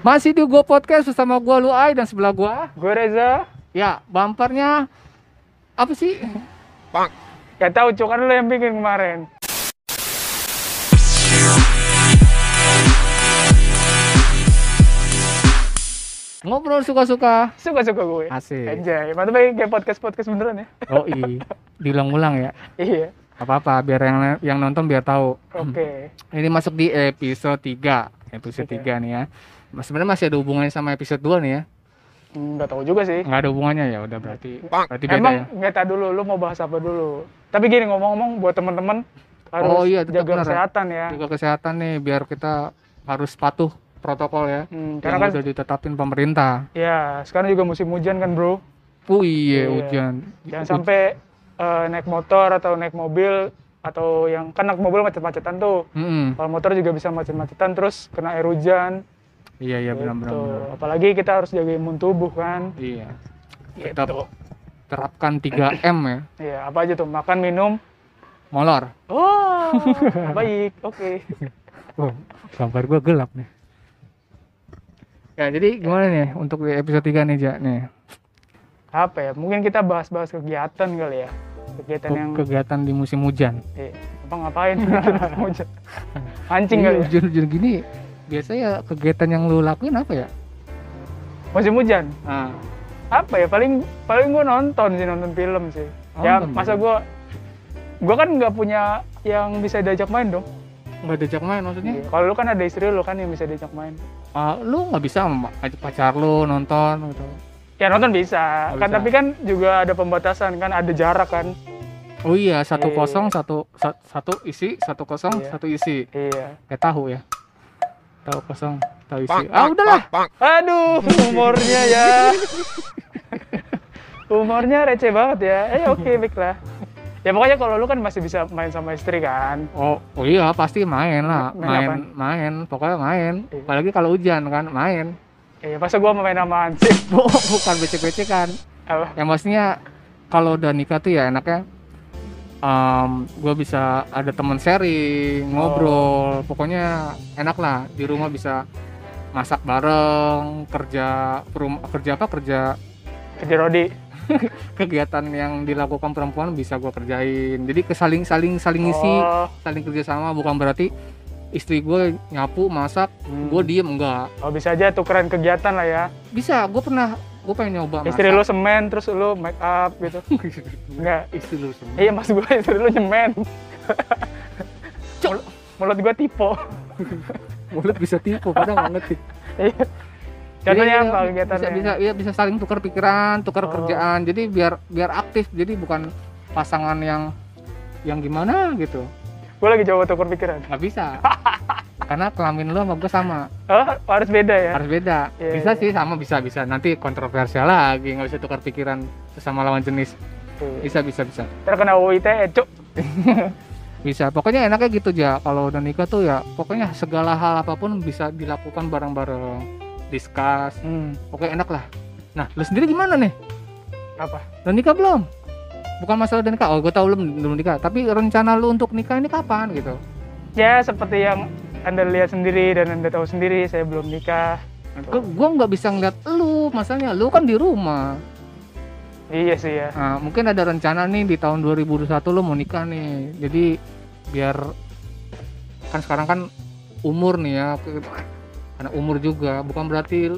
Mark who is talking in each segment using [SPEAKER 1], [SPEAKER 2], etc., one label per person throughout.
[SPEAKER 1] Masih di Go Podcast bersama gua Luai dan sebelah gua
[SPEAKER 2] Gue Reza.
[SPEAKER 1] ya bumpernya apa sih?
[SPEAKER 2] Gak tahu cuk kan lo yang bikin kemarin.
[SPEAKER 1] Ngobrol suka-suka.
[SPEAKER 2] Suka-suka gue.
[SPEAKER 1] Asik.
[SPEAKER 2] Anjay, mantap ya kayak podcast-podcast beneran ya.
[SPEAKER 1] Oh iya, diulang-ulang ya.
[SPEAKER 2] iya.
[SPEAKER 1] Apa-apa, biar yang yang nonton biar tahu.
[SPEAKER 2] Oke.
[SPEAKER 1] Ini masuk di episode 3 Episode
[SPEAKER 2] Oke.
[SPEAKER 1] 3 nih ya. Mas- Sebenarnya masih ada hubungannya sama episode 2 nih ya.
[SPEAKER 2] Nggak tahu juga sih.
[SPEAKER 1] Nggak ada hubungannya ya, udah berarti. Berarti beda
[SPEAKER 2] Emang
[SPEAKER 1] ya.
[SPEAKER 2] nggak tahu dulu, lu mau bahas apa dulu. Tapi gini ngomong-ngomong buat teman-teman harus
[SPEAKER 1] Oh iya,
[SPEAKER 2] jaga
[SPEAKER 1] benar ya.
[SPEAKER 2] kesehatan ya.
[SPEAKER 1] Juga kesehatan nih biar kita harus patuh protokol ya.
[SPEAKER 2] Hmm,
[SPEAKER 1] Yang
[SPEAKER 2] karena kan
[SPEAKER 1] udah ditetapin pemerintah.
[SPEAKER 2] ya sekarang juga musim hujan kan bro.
[SPEAKER 1] Oh iya,
[SPEAKER 2] Iya.
[SPEAKER 1] hujan.
[SPEAKER 2] Jangan sampai eh, naik motor atau naik mobil atau yang kan naik mobil macet-macetan tuh.
[SPEAKER 1] Mm-mm.
[SPEAKER 2] Kalau motor juga bisa macet-macetan terus kena air hujan.
[SPEAKER 1] Iya iya benar-benar.
[SPEAKER 2] Gitu.
[SPEAKER 1] benar.
[SPEAKER 2] Apalagi kita harus jaga imun tubuh kan.
[SPEAKER 1] Iya.
[SPEAKER 2] Gitu.
[SPEAKER 1] Tetap terapkan 3M ya.
[SPEAKER 2] Iya, apa aja tuh? Makan, minum.
[SPEAKER 1] Molor.
[SPEAKER 2] Oh, baik. Oke.
[SPEAKER 1] Oh, gambar gua gelap nih. Ya, jadi gimana nih untuk episode 3 nih, Ja? Nih.
[SPEAKER 2] Apa ya? Mungkin kita bahas-bahas kegiatan kali ya. Kegiatan yang
[SPEAKER 1] Kegiatan di musim hujan.
[SPEAKER 2] eh, apa ngapain? Hujan. Mancing kali
[SPEAKER 1] Iya,
[SPEAKER 2] ya.
[SPEAKER 1] Hujan-hujan biasanya kegiatan yang lu lakuin apa ya?
[SPEAKER 2] Musim hujan.
[SPEAKER 1] Ah,
[SPEAKER 2] Apa ya? Paling paling gua nonton sih, nonton film sih.
[SPEAKER 1] Oh,
[SPEAKER 2] ya, masa gua gua kan nggak punya yang bisa diajak main dong.
[SPEAKER 1] nggak diajak main maksudnya?
[SPEAKER 2] Iya. Kalau lu kan ada istri lu kan yang bisa diajak main.
[SPEAKER 1] Ah, lu nggak bisa sama ajak pacar lu nonton gitu.
[SPEAKER 2] Ya nonton bisa,
[SPEAKER 1] Oh,
[SPEAKER 2] kan
[SPEAKER 1] bisa.
[SPEAKER 2] tapi kan juga ada pembatasan kan, ada jarak kan.
[SPEAKER 1] Oh iya, satu
[SPEAKER 2] Iya.
[SPEAKER 1] kosong, satu sa- satu isi, satu kosong,
[SPEAKER 2] Iya.
[SPEAKER 1] satu isi.
[SPEAKER 2] Iya.
[SPEAKER 1] Kayak tahu ya. Tahu kosong, tahu isi. Ah udahlah.
[SPEAKER 2] Aduh, humornya ya. humornya receh banget ya. Eh oke, baiklah. Ya pokoknya kalau lu kan masih bisa main sama istri kan.
[SPEAKER 1] Oh, oh iya pasti main lah,
[SPEAKER 2] Main
[SPEAKER 1] main,
[SPEAKER 2] apaan?
[SPEAKER 1] main, pokoknya main.
[SPEAKER 2] Iya.
[SPEAKER 1] Apalagi kalau hujan kan, main.
[SPEAKER 2] Eh masa gua mau main sama Ansip?
[SPEAKER 1] Bu- Bukan becek-becekan.
[SPEAKER 2] Apa?
[SPEAKER 1] Ya maksudnya kalau udah nikah tuh ya enaknya um, gue bisa ada teman sharing, ngobrol, pokoknya enak lah di rumah bisa masak bareng, kerja perum- kerja apa kerja
[SPEAKER 2] Kerja Rodi.
[SPEAKER 1] kegiatan yang dilakukan perempuan bisa gue kerjain. Jadi kesaling saling saling ngisi,
[SPEAKER 2] Oh,
[SPEAKER 1] saling kerjasama bukan berarti istri gue nyapu masak,
[SPEAKER 2] Hmm.
[SPEAKER 1] gue diem enggak.
[SPEAKER 2] oh bisa aja tukeran kegiatan lah ya.
[SPEAKER 1] Bisa, gue pernah gue pengen nyoba
[SPEAKER 2] Istri lu semen terus lu make up gitu. Enggak.
[SPEAKER 1] istri lu semua.
[SPEAKER 2] Iya maksud gua istri lu nyemen. Mulut- Mulut gua tipe.
[SPEAKER 1] mulut bisa tipu padahal nggak ngerti.
[SPEAKER 2] Iya. Contohnya
[SPEAKER 1] Jadi,
[SPEAKER 2] apa
[SPEAKER 1] ya,
[SPEAKER 2] kegiatannya?
[SPEAKER 1] Bisa, bisa, ya, bisa saling tukar pikiran, tukar
[SPEAKER 2] Oh.
[SPEAKER 1] kerjaan. Jadi biar biar aktif. Jadi bukan pasangan yang yang gimana gitu.
[SPEAKER 2] Gua lagi coba tukar pikiran.
[SPEAKER 1] Nggak bisa. Karena kelamin lu sama gue sama,
[SPEAKER 2] Oh, harus beda ya.
[SPEAKER 1] harus beda.
[SPEAKER 2] Iya,
[SPEAKER 1] bisa
[SPEAKER 2] iya.
[SPEAKER 1] sih sama bisa bisa. Nanti kontroversial lagi, nggak bisa tukar pikiran sesama lawan jenis.
[SPEAKER 2] Iya.
[SPEAKER 1] Bisa bisa bisa.
[SPEAKER 2] Terkena UITE, cuk.
[SPEAKER 1] Bisa. Pokoknya enaknya gitu aja. Kalau udah nikah tuh ya, pokoknya segala hal apa pun bisa dilakukan bareng-bareng. Discuss.
[SPEAKER 2] Hmm.
[SPEAKER 1] Pokoknya enak lah. Nah, lu sendiri gimana nih?
[SPEAKER 2] Apa?
[SPEAKER 1] Udah nikah belum? Bukan masalah udah nikah. Oh, gue tahu belum belum nikah. Tapi rencana lu untuk nikah ini kapan gitu?
[SPEAKER 2] Ya, seperti yang Anda lihat sendiri dan Anda tahu sendiri, saya belum nikah.
[SPEAKER 1] Gue gua nggak bisa ngeliat lu, masalahnya lu kan di rumah.
[SPEAKER 2] Iya sih ya.
[SPEAKER 1] Nah, mungkin ada rencana nih di tahun 2021 lu mau nikah nih. Jadi biar kan sekarang kan umur nih ya, karena umur juga. Bukan berarti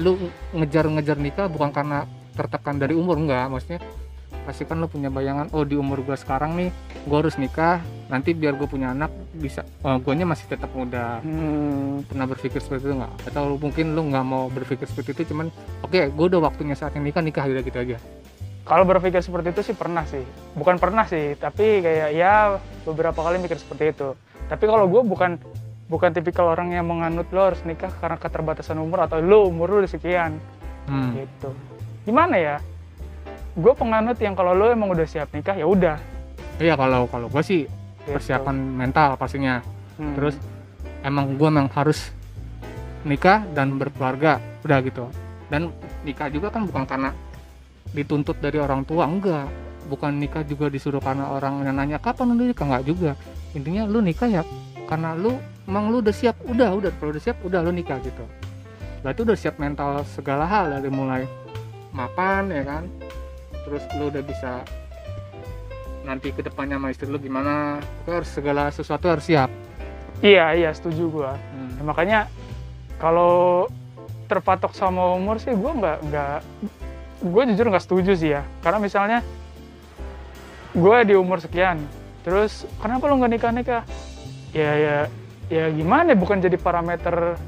[SPEAKER 1] lu ngejar-ngejar nikah bukan karena tertekan dari umur enggak, maksudnya pasti kan lu punya bayangan oh di umur gua sekarang nih gua harus nikah nanti biar gue punya anak bisa oh, guanya masih tetap muda
[SPEAKER 2] Hmm.
[SPEAKER 1] pernah berpikir seperti itu nggak atau mungkin lu nggak mau berpikir seperti itu cuman oke gue udah waktunya saatnya nikah nikah udah gitu aja
[SPEAKER 2] Kalau berpikir seperti itu sih pernah sih. Bukan pernah sih, tapi kayak ya beberapa kali mikir seperti itu. Tapi kalau gue bukan bukan tipikal orang yang menganut lo harus nikah karena keterbatasan umur atau lo umur lo udah sekian
[SPEAKER 1] hmm.
[SPEAKER 2] gitu. Gimana ya? Gue penganut yang kalau lo emang udah siap nikah ya udah.
[SPEAKER 1] iya kalau kalau gue sih
[SPEAKER 2] gitu.
[SPEAKER 1] persiapan mental pastinya.
[SPEAKER 2] Hmm.
[SPEAKER 1] terus emang gue memang harus nikah dan berkeluarga udah gitu. Dan nikah juga kan bukan karena dituntut dari orang tua enggak. Bukan nikah juga disuruh karena orang yang nanya kapan lu nikah? Enggak juga. Intinya lu nikah ya karena lu emang lu udah siap. Udah udah kalau udah siap udah lu nikah gitu. Berarti udah siap mental segala hal dari mulai mapan ya kan terus lu udah bisa nanti ke depannya sama istri lu gimana harus segala sesuatu harus siap.
[SPEAKER 2] Iya iya setuju gua.
[SPEAKER 1] Hmm.
[SPEAKER 2] Ya, makanya kalau terpatok sama umur sih gue nggak nggak gue jujur nggak setuju sih ya. Karena misalnya gue di umur sekian terus kenapa lo nggak nikah nikah ya ya ya gimana? Bukan jadi parameter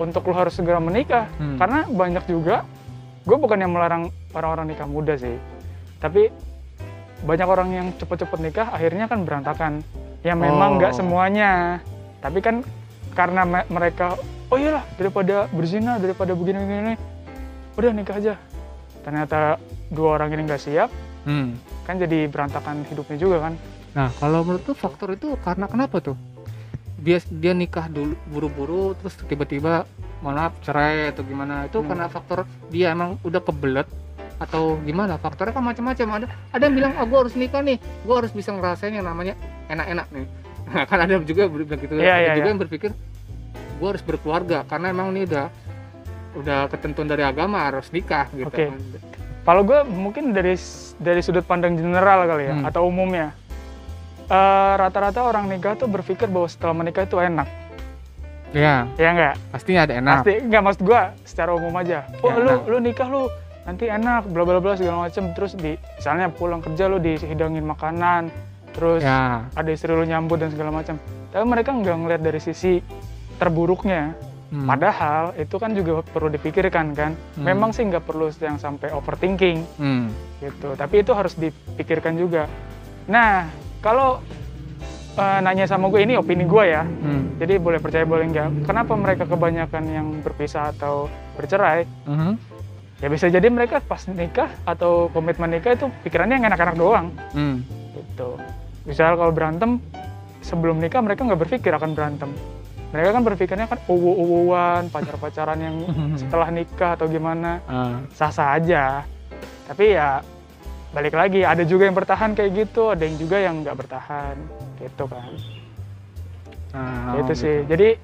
[SPEAKER 2] untuk lo harus segera menikah.
[SPEAKER 1] Hmm.
[SPEAKER 2] karena banyak juga gue bukan yang melarang orang-orang nikah muda sih tapi banyak orang yang cepet-cepet nikah akhirnya kan berantakan ya memang nggak
[SPEAKER 1] Oh.
[SPEAKER 2] semuanya tapi kan karena me- mereka oh iyalah daripada berzina daripada begini-begini udah nikah aja ternyata dua orang ini nggak siap
[SPEAKER 1] Hmm.
[SPEAKER 2] kan jadi berantakan hidupnya juga kan
[SPEAKER 1] Nah, kalau menurut tuh faktor itu karena kenapa tuh? Dia dia nikah dulu buru-buru terus tiba-tiba malah cerai atau gimana? Itu
[SPEAKER 2] Hmm.
[SPEAKER 1] karena faktor dia emang udah kebelet atau gimana? Faktornya kan macam-macam. Ada ada yang bilang, "Ah, gua harus nikah nih. Gua harus bisa ngerasain yang namanya enak-enak nih." Nah, kan ada juga yang bilang gitu.
[SPEAKER 2] Iya,
[SPEAKER 1] ada
[SPEAKER 2] iya,
[SPEAKER 1] juga
[SPEAKER 2] iya.
[SPEAKER 1] yang berpikir, "Gua harus berkeluarga karena emang ini udah udah ketentuan dari agama harus nikah gitu."
[SPEAKER 2] Oke.
[SPEAKER 1] kan.
[SPEAKER 2] kalau gue mungkin dari dari sudut pandang general kali ya
[SPEAKER 1] Hmm.
[SPEAKER 2] atau umumnya Eh, rata-rata orang nikah tuh berpikir bahwa setelah menikah itu enak
[SPEAKER 1] Iya,
[SPEAKER 2] ya enggak
[SPEAKER 1] pastinya ada enak.
[SPEAKER 2] pasti enggak maksud gue secara umum aja oh
[SPEAKER 1] Ya,
[SPEAKER 2] lu
[SPEAKER 1] enak.
[SPEAKER 2] lu nikah lu nanti enak bla bla bla segala macem terus di misalnya pulang kerja lu dihidangin makanan terus
[SPEAKER 1] Ya.
[SPEAKER 2] ada istri lu nyambut dan segala macam tapi mereka nggak ngeliat dari sisi terburuknya
[SPEAKER 1] Hmm.
[SPEAKER 2] padahal itu kan juga perlu dipikirkan kan
[SPEAKER 1] Hmm.
[SPEAKER 2] memang sih nggak perlu yang sampai overthinking
[SPEAKER 1] Hmm.
[SPEAKER 2] gitu tapi itu harus dipikirkan juga nah kalau eh, nanya sama gue ini opini gue ya
[SPEAKER 1] Hmm.
[SPEAKER 2] jadi boleh percaya boleh enggak kenapa mereka kebanyakan yang berpisah atau bercerai
[SPEAKER 1] Mhm.
[SPEAKER 2] Ya bisa jadi mereka pas nikah atau komitmen nikah itu pikirannya yang enak-enak doang.
[SPEAKER 1] Hmm.
[SPEAKER 2] gitu. Misal kalau berantem sebelum nikah mereka nggak berpikir akan berantem. Mereka kan berpikirnya kan uwu-uwuan pacar-pacaran yang setelah nikah atau gimana.
[SPEAKER 1] Ah.
[SPEAKER 2] sah-sah aja. Tapi ya balik lagi ada juga yang bertahan kayak gitu ada yang juga yang nggak bertahan. Gitu kan.
[SPEAKER 1] Ah,
[SPEAKER 2] itu
[SPEAKER 1] oh,
[SPEAKER 2] sih. jadi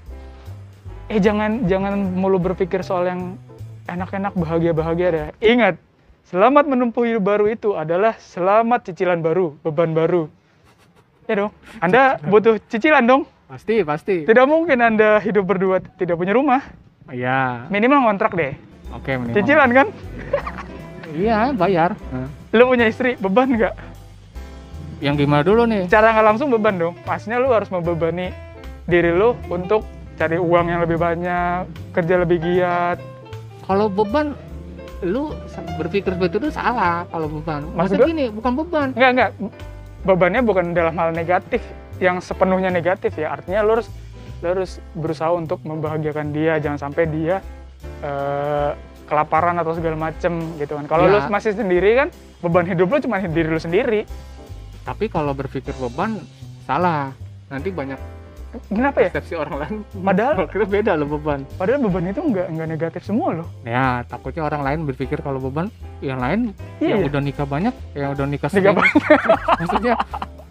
[SPEAKER 2] eh jangan jangan mulu berpikir soal yang enak-enak bahagia-bahagia deh. Ingat selamat menempuh hidup baru itu adalah selamat cicilan baru beban baru. Ya dong anda butuh cicilan dong.
[SPEAKER 1] Pasti, pasti.
[SPEAKER 2] tidak mungkin anda hidup berdua tidak punya rumah.
[SPEAKER 1] Iya.
[SPEAKER 2] minimal kontrak deh.
[SPEAKER 1] Oke, minimal.
[SPEAKER 2] cicilan kan?
[SPEAKER 1] Iya, bayar.
[SPEAKER 2] Lu punya istri beban nggak?
[SPEAKER 1] Yang gimana dulu nih?
[SPEAKER 2] cara nggak langsung beban dong. Pastinya lu harus membebani diri lu untuk cari uang yang lebih banyak kerja lebih giat
[SPEAKER 1] Kalau beban lu berpikir seperti itu salah kalau beban.
[SPEAKER 2] Maksud
[SPEAKER 1] Maksud
[SPEAKER 2] gua-
[SPEAKER 1] gini, bukan beban.
[SPEAKER 2] Enggak, enggak. Bebannya bukan dalam hal negatif, yang sepenuhnya negatif ya. Artinya lo harus lo harus berusaha untuk membahagiakan dia, jangan sampai dia eh, kelaparan atau segala macem gitu kan. Kalau
[SPEAKER 1] Ya.
[SPEAKER 2] lo masih sendiri kan, beban hidup lo cuma diri lo sendiri.
[SPEAKER 1] Tapi kalau berpikir beban salah. Nanti banyak
[SPEAKER 2] Kenapa ya?
[SPEAKER 1] persepsi orang lain.
[SPEAKER 2] Padahal-
[SPEAKER 1] kira beda lo beban.
[SPEAKER 2] Padahal beban itu enggak enggak negatif semua loh.
[SPEAKER 1] Ya, takutnya orang lain berpikir kalau beban yang lain
[SPEAKER 2] Iya.
[SPEAKER 1] yang udah nikah banyak, yang udah nikah
[SPEAKER 2] Nikah
[SPEAKER 1] sering. maksudnya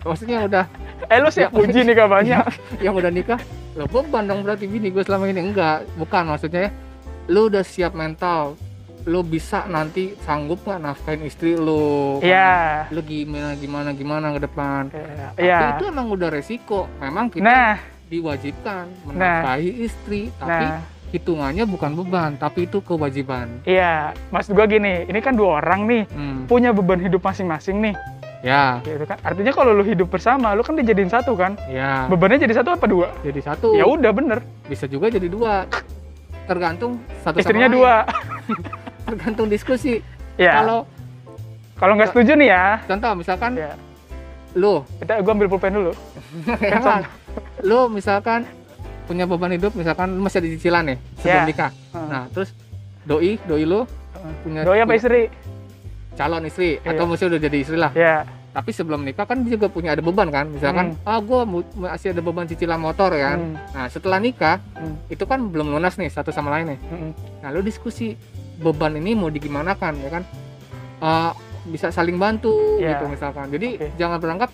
[SPEAKER 1] maksudnya udah
[SPEAKER 2] Eh lo siap
[SPEAKER 1] Ya.
[SPEAKER 2] puji nih gak banyak.
[SPEAKER 1] yang udah nikah lo beban dong berarti bini gue selama ini enggak bukan maksudnya ya lo udah siap mental lo bisa nanti sanggup nggak nafkain istri lo
[SPEAKER 2] Iya.
[SPEAKER 1] lo gimana gimana gimana ke depan
[SPEAKER 2] Iya.
[SPEAKER 1] tapi itu emang udah resiko memang kita
[SPEAKER 2] Nah,
[SPEAKER 1] diwajibkan menafkahi istri tapi
[SPEAKER 2] nah.
[SPEAKER 1] hitungannya bukan beban tapi itu kewajiban
[SPEAKER 2] Iya, maksud gua gini, ini kan dua orang nih
[SPEAKER 1] hmm.
[SPEAKER 2] punya beban hidup masing-masing nih,
[SPEAKER 1] ya
[SPEAKER 2] gitu kan. Artinya kalau lu hidup bersama, lu kan dijadiin satu kan.
[SPEAKER 1] ya
[SPEAKER 2] Bebannya jadi satu apa dua?
[SPEAKER 1] jadi satu
[SPEAKER 2] Ya udah bener.
[SPEAKER 1] bisa juga jadi dua tergantung satu sama
[SPEAKER 2] Istrinya
[SPEAKER 1] lain.
[SPEAKER 2] dua.
[SPEAKER 1] tergantung diskusi
[SPEAKER 2] Ya.
[SPEAKER 1] kalau
[SPEAKER 2] Kalau nggak setuju nih ya,
[SPEAKER 1] contoh misalkan
[SPEAKER 2] ya.
[SPEAKER 1] lo
[SPEAKER 2] Kita gua ambil pulpen dulu.
[SPEAKER 1] Kan, lu misalkan punya beban hidup misalkan lu masih ada cicilan nih sebelum
[SPEAKER 2] Ya.
[SPEAKER 1] nikah
[SPEAKER 2] Heeh.
[SPEAKER 1] nah terus doi doi lu punya
[SPEAKER 2] Doi apa istri?
[SPEAKER 1] calon istri
[SPEAKER 2] Iya.
[SPEAKER 1] atau masih udah jadi istri lah
[SPEAKER 2] Ya.
[SPEAKER 1] tapi sebelum nikah kan juga punya ada beban kan misalkan ah gua mu- masih ada beban cicilan motor ya kan
[SPEAKER 2] Hmm.
[SPEAKER 1] nah setelah nikah
[SPEAKER 2] Hmm.
[SPEAKER 1] itu kan belum lunas nih satu sama lain nih
[SPEAKER 2] Mm-mm.
[SPEAKER 1] nah lu diskusi beban ini mau digimanakan ya kan Eh, bisa saling bantu
[SPEAKER 2] Iya.
[SPEAKER 1] gitu misalkan jadi
[SPEAKER 2] Oke.
[SPEAKER 1] jangan beranggap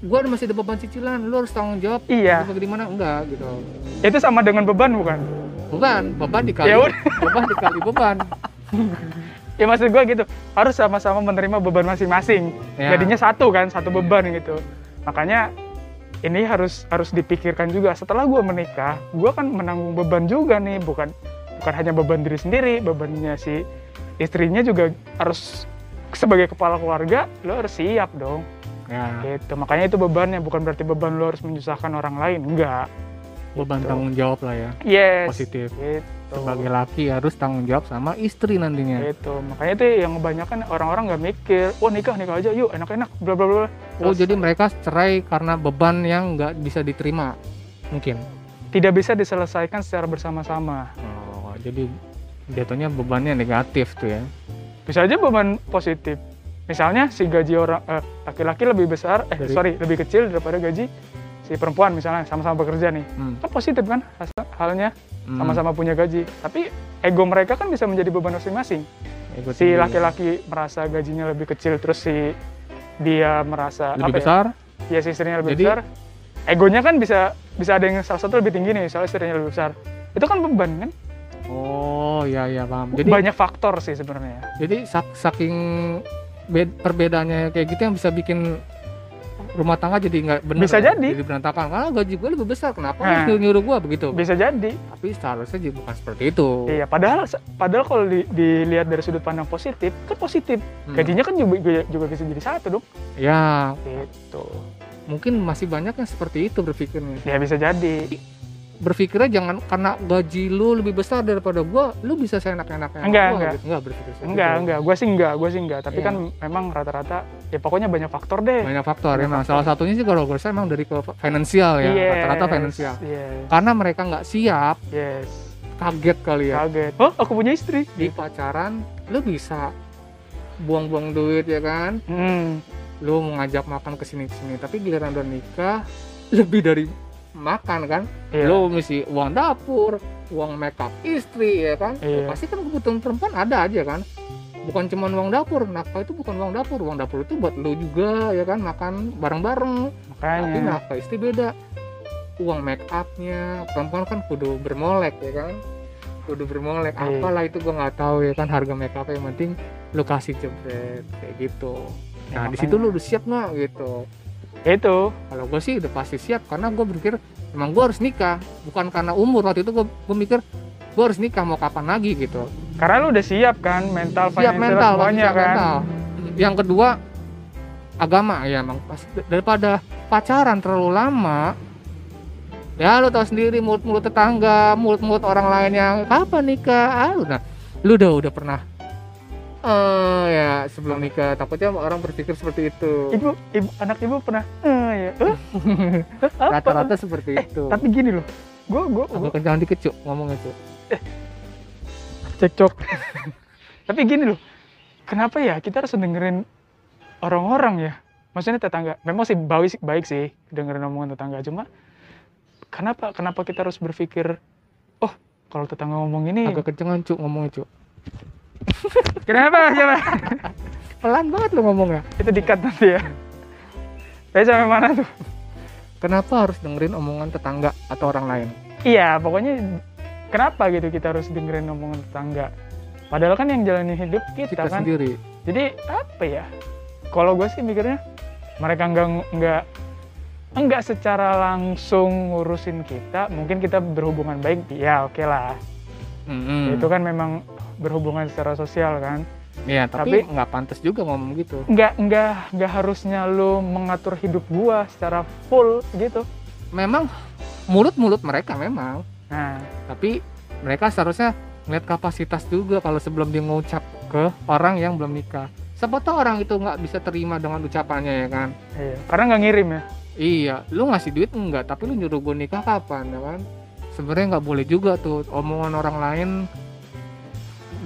[SPEAKER 1] gua masih ada beban cicilan lu harus tanggung jawab.
[SPEAKER 2] Iya.
[SPEAKER 1] Apa gimana enggak gitu.
[SPEAKER 2] Itu sama dengan beban bukan?
[SPEAKER 1] beban. Beban dikali.
[SPEAKER 2] Ya
[SPEAKER 1] beban dikali beban.
[SPEAKER 2] Ya maksud gue gitu. Harus sama-sama menerima beban masing-masing.
[SPEAKER 1] Ya.
[SPEAKER 2] jadinya satu kan satu beban gitu. Makanya ini harus harus dipikirkan juga. Setelah gue menikah gue kan menanggung beban juga nih. Bukan bukan hanya beban diri sendiri bebannya si istrinya juga harus sebagai kepala keluarga lo harus siap dong
[SPEAKER 1] ya
[SPEAKER 2] gitu makanya itu bebannya bukan berarti beban lo harus menyusahkan orang lain enggak
[SPEAKER 1] beban
[SPEAKER 2] Gitu.
[SPEAKER 1] tanggung jawab lah ya
[SPEAKER 2] yes
[SPEAKER 1] Positif.
[SPEAKER 2] gitu
[SPEAKER 1] sebagai laki harus tanggung jawab sama istri nantinya
[SPEAKER 2] Gitu. Makanya itu yang kebanyakan orang-orang nggak mikir, wah nikah nikah aja yuk enak-enak bla bla bla.
[SPEAKER 1] oh jadi mereka cerai karena beban yang nggak bisa diterima mungkin
[SPEAKER 2] tidak bisa diselesaikan secara bersama-sama.
[SPEAKER 1] oh jadi jatuhnya bebannya negatif tuh ya
[SPEAKER 2] Bisa aja beban positif. Misalnya si gaji orang eh, laki-laki lebih besar, eh
[SPEAKER 1] Dari-
[SPEAKER 2] sorry lebih kecil daripada gaji si perempuan misalnya sama-sama bekerja nih.
[SPEAKER 1] hmm.
[SPEAKER 2] Kan positif kan halnya
[SPEAKER 1] Hmm.
[SPEAKER 2] sama-sama punya gaji. Tapi ego mereka kan bisa menjadi beban masing-masing. Si laki-laki merasa gajinya lebih kecil terus si dia merasa
[SPEAKER 1] lebih
[SPEAKER 2] apa ya,
[SPEAKER 1] besar
[SPEAKER 2] ya si istrinya lebih
[SPEAKER 1] Jadi-
[SPEAKER 2] besar egonya kan bisa bisa ada yang salah satu lebih tinggi nih soalnya istrinya lebih besar itu kan beban kan
[SPEAKER 1] oh ya ya paham jadi
[SPEAKER 2] banyak faktor sih sebenarnya
[SPEAKER 1] jadi sak- saking perbedaannya kayak gitu yang bisa bikin rumah tangga jadi nggak benar
[SPEAKER 2] Bisa
[SPEAKER 1] ya?
[SPEAKER 2] jadi.
[SPEAKER 1] jadi berantakan. Karena gaji gue lebih besar. Kenapa
[SPEAKER 2] Nah.
[SPEAKER 1] lu nyuruh gue begitu?
[SPEAKER 2] Bisa jadi.
[SPEAKER 1] Tapi seharusnya juga bukan seperti itu.
[SPEAKER 2] Iya padahal padahal kalau di- dilihat dari sudut pandang positif kan positif.
[SPEAKER 1] Hmm.
[SPEAKER 2] gajinya kan juga juga bisa jadi satu dong.
[SPEAKER 1] Ya
[SPEAKER 2] gitu.
[SPEAKER 1] Mungkin masih banyak yang seperti itu berpikirnya.
[SPEAKER 2] Ya bisa jadi
[SPEAKER 1] berpikirnya jangan karena gaji lu lebih besar daripada gua lu bisa seenak-enaknya
[SPEAKER 2] Enggak,
[SPEAKER 1] gua,
[SPEAKER 2] enggak.
[SPEAKER 1] gitu. enggak berpikir seperti
[SPEAKER 2] enggak
[SPEAKER 1] itu.
[SPEAKER 2] enggak gue sih enggak gue sih enggak tapi
[SPEAKER 1] Iya.
[SPEAKER 2] kan memang rata-rata ya pokoknya banyak faktor deh
[SPEAKER 1] banyak faktor
[SPEAKER 2] Banyak
[SPEAKER 1] emang
[SPEAKER 2] faktor.
[SPEAKER 1] salah satunya sih kalau gue rasa emang dari ke finansial ya
[SPEAKER 2] Yes,
[SPEAKER 1] rata-rata finansial
[SPEAKER 2] yes
[SPEAKER 1] karena mereka nggak siap
[SPEAKER 2] yes
[SPEAKER 1] kaget kali ya
[SPEAKER 2] kaget oh aku punya istri
[SPEAKER 1] di pacaran lu bisa buang-buang duit ya kan
[SPEAKER 2] hmm.
[SPEAKER 1] lu mengajak makan ke sini sini tapi giliran udah nikah lebih dari makan kan?
[SPEAKER 2] Iya.
[SPEAKER 1] lu mesti uang dapur uang makeup istri ya kan?
[SPEAKER 2] Iya.
[SPEAKER 1] pasti kan kebutuhan perempuan ada aja kan? Bukan cuma uang dapur. Nafkah itu bukan uang dapur. Uang dapur itu buat lu juga ya kan? Makan bareng-bareng.
[SPEAKER 2] Makanya.
[SPEAKER 1] Tapi nafkah istri beda. Uang make upnya perempuan kan kudu bermolek ya kan? Kudu bermolek.
[SPEAKER 2] Iya.
[SPEAKER 1] apalah itu gua nggak tahu ya kan? Harga make up yang penting lu kasih jebret kayak gitu.
[SPEAKER 2] Ya,
[SPEAKER 1] nah di
[SPEAKER 2] makanya.
[SPEAKER 1] situ lu udah siap nggak gitu
[SPEAKER 2] itu.
[SPEAKER 1] Kalau gue sih udah pasti siap karena gue berpikir emang gue harus nikah. Bukan karena umur waktu itu gue mikir gue harus nikah mau kapan lagi gitu.
[SPEAKER 2] Karena lu udah siap kan mental,
[SPEAKER 1] siap mental
[SPEAKER 2] semuanya
[SPEAKER 1] siap
[SPEAKER 2] kan.
[SPEAKER 1] mental. yang kedua agama. Ya emang pas daripada pacaran terlalu lama ya lu tahu sendiri mulut-mulut tetangga mulut-mulut orang lain yang kapan nikah? Ah udah. Lu udah udah pernah eh ya sebelum nikah. Takutnya orang berpikir seperti itu.
[SPEAKER 2] Ibu, ibu, anak ibu pernah, eh ya, eh,
[SPEAKER 1] rata-rata seperti
[SPEAKER 2] Eh,
[SPEAKER 1] itu.
[SPEAKER 2] tapi gini loh, gue gue
[SPEAKER 1] agak kencang dikit cuk ngomongnya cuk.
[SPEAKER 2] Cekcok. tapi gini loh, kenapa ya kita harus dengerin orang-orang ya? Maksudnya tetangga, memang sih baik, baik sih dengerin omongan tetangga, cuma kenapa kenapa kita harus berpikir, oh kalau tetangga ngomong ini,
[SPEAKER 1] agak kencengan cuk ngomongnya cuk
[SPEAKER 2] kenapa coba?
[SPEAKER 1] pelan banget lu ngomongnya
[SPEAKER 2] Itu dikat nanti ya. Saya sampai mana tuh?
[SPEAKER 1] kenapa harus dengerin omongan tetangga atau orang lain
[SPEAKER 2] Iya, pokoknya kenapa gitu kita harus dengerin omongan tetangga? Padahal kan yang jalanin hidup kita,
[SPEAKER 1] kita
[SPEAKER 2] kan.
[SPEAKER 1] sendiri
[SPEAKER 2] Jadi apa ya? Kalau gue sih mikirnya mereka nggak nggak enggak secara langsung ngurusin kita, mungkin kita berhubungan baik, ya oke lah.
[SPEAKER 1] Mm-mm.
[SPEAKER 2] Itu kan memang berhubungan secara sosial kan.
[SPEAKER 1] Iya, tapi
[SPEAKER 2] Tapi-
[SPEAKER 1] nggak pantas juga ngomong gitu.
[SPEAKER 2] Nggak nggak nggak harusnya lu mengatur hidup gua secara full gitu.
[SPEAKER 1] Memang mulut-mulut mereka memang,
[SPEAKER 2] Nah,
[SPEAKER 1] tapi mereka seharusnya ngeliat kapasitas juga kalau sebelum dia ngucap ke orang yang belum nikah. Siapa tahu orang itu nggak bisa terima dengan ucapannya ya kan?
[SPEAKER 2] iya. Karena nggak ngirim ya.
[SPEAKER 1] Iya, lu ngasih duit enggak, tapi lu nyuruh gue nikah kapan ya kan? Sebenarnya nggak boleh juga tuh omongan orang lain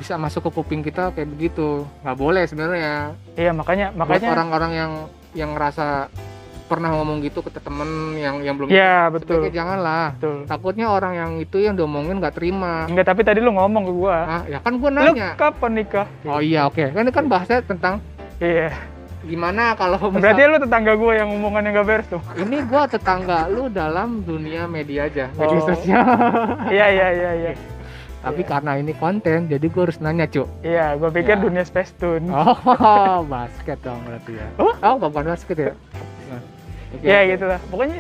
[SPEAKER 1] bisa masuk ke kuping kita kayak begitu. Nggak boleh sebenarnya.
[SPEAKER 2] Iya makanya makanya.
[SPEAKER 1] orang-orang yang yang ngerasa pernah ngomong gitu ke temen yang yang belum
[SPEAKER 2] Iya
[SPEAKER 1] nikah,
[SPEAKER 2] betul.
[SPEAKER 1] janganlah.
[SPEAKER 2] Betul.
[SPEAKER 1] Takutnya orang yang itu yang diomongin nggak terima.
[SPEAKER 2] Enggak, tapi tadi lu ngomong ke gua.
[SPEAKER 1] Ah, ya kan
[SPEAKER 2] Lu
[SPEAKER 1] nanya.
[SPEAKER 2] kapan nikah?
[SPEAKER 1] Oh iya oke. Kan ini kan bahasnya tentang
[SPEAKER 2] Iya.
[SPEAKER 1] gimana kalau misal-
[SPEAKER 2] Berarti lu tetangga gua yang omongannya nggak beres tuh.
[SPEAKER 1] ini gua tetangga lu dalam dunia media aja, media
[SPEAKER 2] Oh.
[SPEAKER 1] sosial.
[SPEAKER 2] Iya iya iya iya.
[SPEAKER 1] tapi
[SPEAKER 2] Iya.
[SPEAKER 1] karena ini konten jadi gue harus nanya cuk
[SPEAKER 2] Iya, gue pikir
[SPEAKER 1] Ya.
[SPEAKER 2] dunia Space Tune.
[SPEAKER 1] oh basket dong berarti ya
[SPEAKER 2] Oh?
[SPEAKER 1] oh bukan basket ya Nah, oke,
[SPEAKER 2] ya
[SPEAKER 1] oke.
[SPEAKER 2] gitu lah. Pokoknya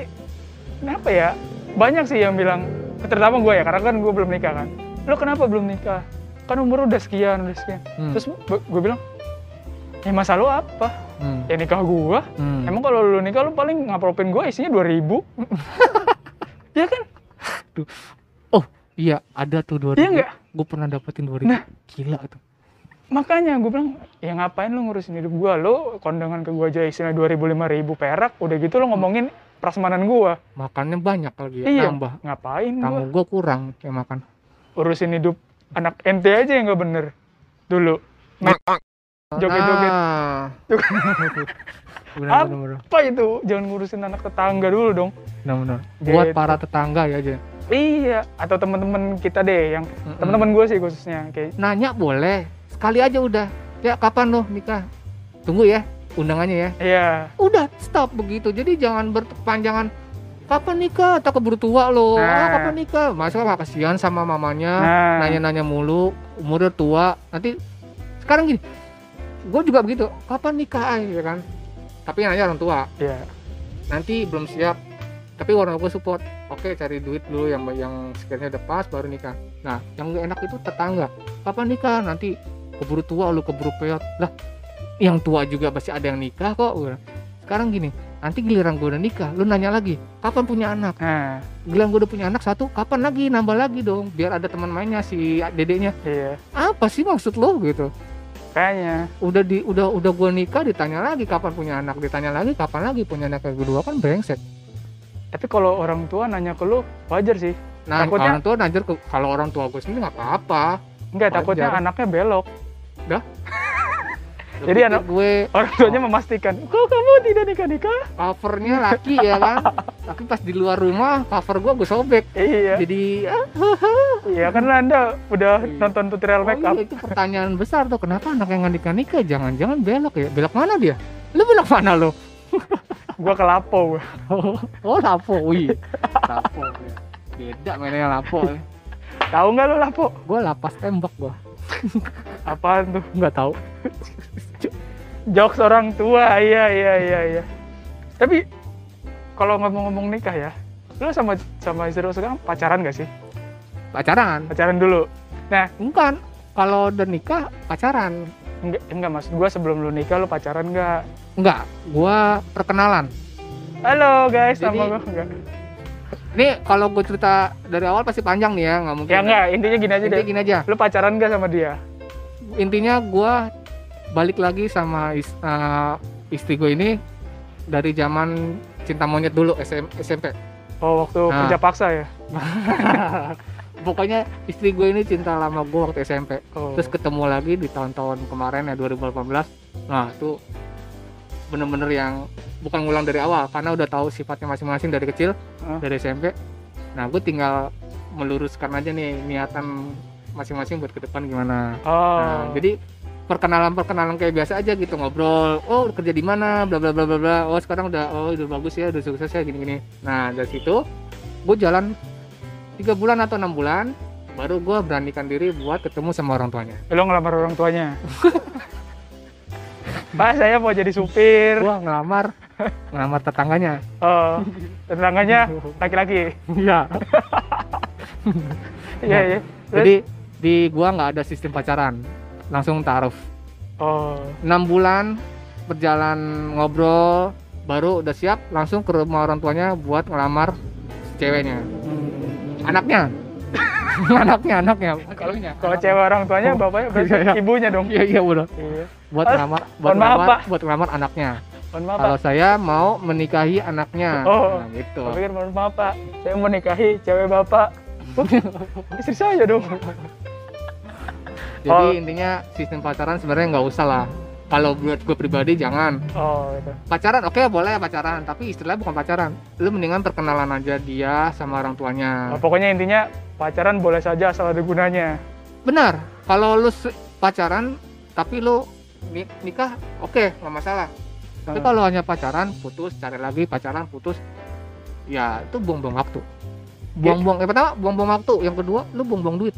[SPEAKER 2] kenapa ya? Banyak sih yang bilang, terutama gue ya, karena kan gue belum nikah kan. Lo kenapa belum nikah? Kan umur udah sekian, udah sekian.
[SPEAKER 1] Hmm,
[SPEAKER 2] Terus gue bilang, ya masa lo apa?
[SPEAKER 1] hmm,
[SPEAKER 2] Ya nikah gue.
[SPEAKER 1] hmm.
[SPEAKER 2] Emang kalau lu nikah lu paling ngapropin gue isinya 2000 Ya kan?
[SPEAKER 1] Iya ada tuh 2000
[SPEAKER 2] Iya nggak?
[SPEAKER 1] gue pernah dapetin 2000
[SPEAKER 2] Nah.
[SPEAKER 1] gila tuh
[SPEAKER 2] Makanya gue bilang, ya ngapain lu ngurusin hidup gue? Lo kondangan ke gue aja isinya 2000 5000 perak, udah gitu lo ngomongin prasmanan gue.
[SPEAKER 1] makannya banyak lagi ya
[SPEAKER 2] Iya.
[SPEAKER 1] nambah
[SPEAKER 2] Ngapain
[SPEAKER 1] tamu gue kurang yang makan
[SPEAKER 2] Urusin hidup anak ente aja yang nggak bener. Dulu. Joget-joget.
[SPEAKER 1] Nah. bener,
[SPEAKER 2] Apa?
[SPEAKER 1] bener, bener,
[SPEAKER 2] itu? Jangan ngurusin anak tetangga dulu dong.
[SPEAKER 1] bener, bener. buat
[SPEAKER 2] Gitu.
[SPEAKER 1] para tetangga ya aja
[SPEAKER 2] Iya, atau teman-teman kita deh yang
[SPEAKER 1] Mm-mm.
[SPEAKER 2] teman-teman gue sih khususnya kayak
[SPEAKER 1] nanya boleh sekali aja udah. Ya kapan lo nikah? Tunggu ya undangannya ya.
[SPEAKER 2] Iya.
[SPEAKER 1] Udah stop begitu. Jadi jangan berpanjangan kapan nikah? Tak keburu tua lo ah,
[SPEAKER 2] Nah.
[SPEAKER 1] kapan nikah? Masa nggak kasihan sama mamanya.
[SPEAKER 2] Nah.
[SPEAKER 1] Nanya-nanya mulu. Umurnya tua. Nanti sekarang gini. Gue juga begitu. Kapan nikah? Ya kan? Tapi nanya orang tua.
[SPEAKER 2] Iya.
[SPEAKER 1] Nanti belum siap. Tapi orang tua support oke cari duit dulu yang yang sekiranya udah pas baru nikah. Nah yang gak enak itu tetangga. Kapan nikah? Nanti keburu tua lu keburu peot. Lah yang tua juga pasti ada yang nikah kok. Sekarang gini nanti giliran gue udah nikah lu nanya lagi kapan punya anak?
[SPEAKER 2] Nah
[SPEAKER 1] giliran gue udah punya anak satu kapan lagi? Nambah lagi dong biar ada teman mainnya si dedeknya.
[SPEAKER 2] Iya.
[SPEAKER 1] Apa sih maksud lo gitu.
[SPEAKER 2] Kayaknya.
[SPEAKER 1] Udah di udah udah gue nikah ditanya lagi kapan punya anak ditanya lagi kapan lagi punya anak yang kedua kan brengsek
[SPEAKER 2] tapi kalau orang tua nanya ke lu wajar sih.
[SPEAKER 1] Nah
[SPEAKER 2] Takutnya-
[SPEAKER 1] orang tua najar ke kalau orang tua gue sendiri nggak apa-apa.
[SPEAKER 2] Enggak
[SPEAKER 1] Wajar.
[SPEAKER 2] takutnya anaknya belok.
[SPEAKER 1] Lu
[SPEAKER 2] Jadi anak-
[SPEAKER 1] gue.
[SPEAKER 2] orang tuanya memastikan kok kamu tidak nikah nikah?
[SPEAKER 1] Covernya laki ya kan? Tapi pas di luar rumah cover gue gue sobek.
[SPEAKER 2] Iya.
[SPEAKER 1] Jadi
[SPEAKER 2] iya kan anda udah
[SPEAKER 1] Iya.
[SPEAKER 2] nonton tutorial
[SPEAKER 1] oh
[SPEAKER 2] make up
[SPEAKER 1] iya, itu pertanyaan besar tuh. Kenapa anak yang nggak nikah nikah jangan-jangan belok ya? Belok mana dia? Lu belok mana lo
[SPEAKER 2] gua ke lapo gua.
[SPEAKER 1] oh lapo? Wih. Lapo beda mainnya lapo
[SPEAKER 2] tahu nggak lu lapo?
[SPEAKER 1] Gue lapas tembak gue
[SPEAKER 2] apaan tuh?
[SPEAKER 1] Nggak tahu.
[SPEAKER 2] Jokes orang tua iya iya iya iya. Tapi kalau ngomong-ngomong nikah ya lu sama sama istri lu sekarang pacaran gak sih?
[SPEAKER 1] Pacaran.
[SPEAKER 2] Pacaran dulu.
[SPEAKER 1] Bukan. Kalau udah nikah pacaran.
[SPEAKER 2] Enggak enggak maksud gua sebelum lu nikah lu pacaran nggak
[SPEAKER 1] enggak gua perkenalan.
[SPEAKER 2] Halo guys
[SPEAKER 1] Jadi-
[SPEAKER 2] sama gua enggak.
[SPEAKER 1] Ini kalau gue cerita dari awal pasti panjang nih ya nggak mungkin.
[SPEAKER 2] Ya enggak intinya gini aja
[SPEAKER 1] Intinya
[SPEAKER 2] deh.
[SPEAKER 1] gini aja.
[SPEAKER 2] Lu pacaran gak sama dia?
[SPEAKER 1] Intinya gua balik lagi sama is- eh, istri gue ini dari zaman cinta monyet dulu SM, SMP
[SPEAKER 2] oh waktu
[SPEAKER 1] Nah.
[SPEAKER 2] kerja paksa ya?
[SPEAKER 1] Pokoknya istri gue ini cinta lama gue waktu SMP
[SPEAKER 2] oh.
[SPEAKER 1] terus ketemu lagi di tahun-tahun kemarin ya 2018 nah itu bener-bener yang bukan ngulang dari awal karena udah tahu sifatnya masing-masing dari kecil
[SPEAKER 2] Hah?
[SPEAKER 1] dari SMP nah gue tinggal meluruskan aja nih niatan masing-masing buat ke depan gimana
[SPEAKER 2] oh
[SPEAKER 1] Nah, jadi perkenalan-perkenalan kayak biasa aja gitu ngobrol. Oh, kerja di mana? Bla bla bla bla bla. Oh, sekarang udah oh udah bagus ya, udah sukses ya gini-gini. Nah, dari situ gue jalan tiga bulan atau enam bulan baru gue beranikan diri buat ketemu sama orang tuanya.
[SPEAKER 2] lu ngelamar orang tuanya Pak, saya mau jadi supir.
[SPEAKER 1] Gue ngelamar ngelamar tetangganya.
[SPEAKER 2] Oh, tetangganya laki-laki.
[SPEAKER 1] Iya.
[SPEAKER 2] Iya, iya.
[SPEAKER 1] Jadi di gua nggak ada sistem pacaran, langsung taruh.
[SPEAKER 2] Oh,
[SPEAKER 1] enam bulan berjalan ngobrol, baru udah siap langsung ke rumah orang tuanya buat ngelamar ceweknya. anaknya anaknya anaknya
[SPEAKER 2] Kalau kalau cewek orang tuanya,
[SPEAKER 1] Oh,
[SPEAKER 2] bapaknya berarti
[SPEAKER 1] iya, iya.
[SPEAKER 2] ibunya dong.
[SPEAKER 1] iya iya udah
[SPEAKER 2] Iya.
[SPEAKER 1] buat ngelamar buat ngelamar buat ngelamar anaknya
[SPEAKER 2] Mohon maaf,
[SPEAKER 1] kalau saya mau menikahi anaknya
[SPEAKER 2] Oh.
[SPEAKER 1] nah, gitu
[SPEAKER 2] Saya pikir mohon maaf, Pak. Saya mau nikahi cewek Bapak. Istri saya dong.
[SPEAKER 1] jadi
[SPEAKER 2] Oh.
[SPEAKER 1] intinya sistem pacaran sebenarnya nggak usah lah kalau buat gue pribadi jangan.
[SPEAKER 2] Oh, gitu.
[SPEAKER 1] pacaran oke boleh pacaran tapi istilahnya bukan pacaran. Lu mendingan perkenalan aja dia sama orang tuanya.
[SPEAKER 2] Oh, pokoknya intinya pacaran boleh saja asal ada gunanya.
[SPEAKER 1] benar. Kalau lu pacaran tapi lu ni- nikah oke nggak masalah. Tapi
[SPEAKER 2] Hmm.
[SPEAKER 1] kalau hanya pacaran putus cari lagi pacaran putus ya itu buang-buang waktu. Buang-buang yang pertama buang-buang waktu. Yang kedua lu buang-buang duit.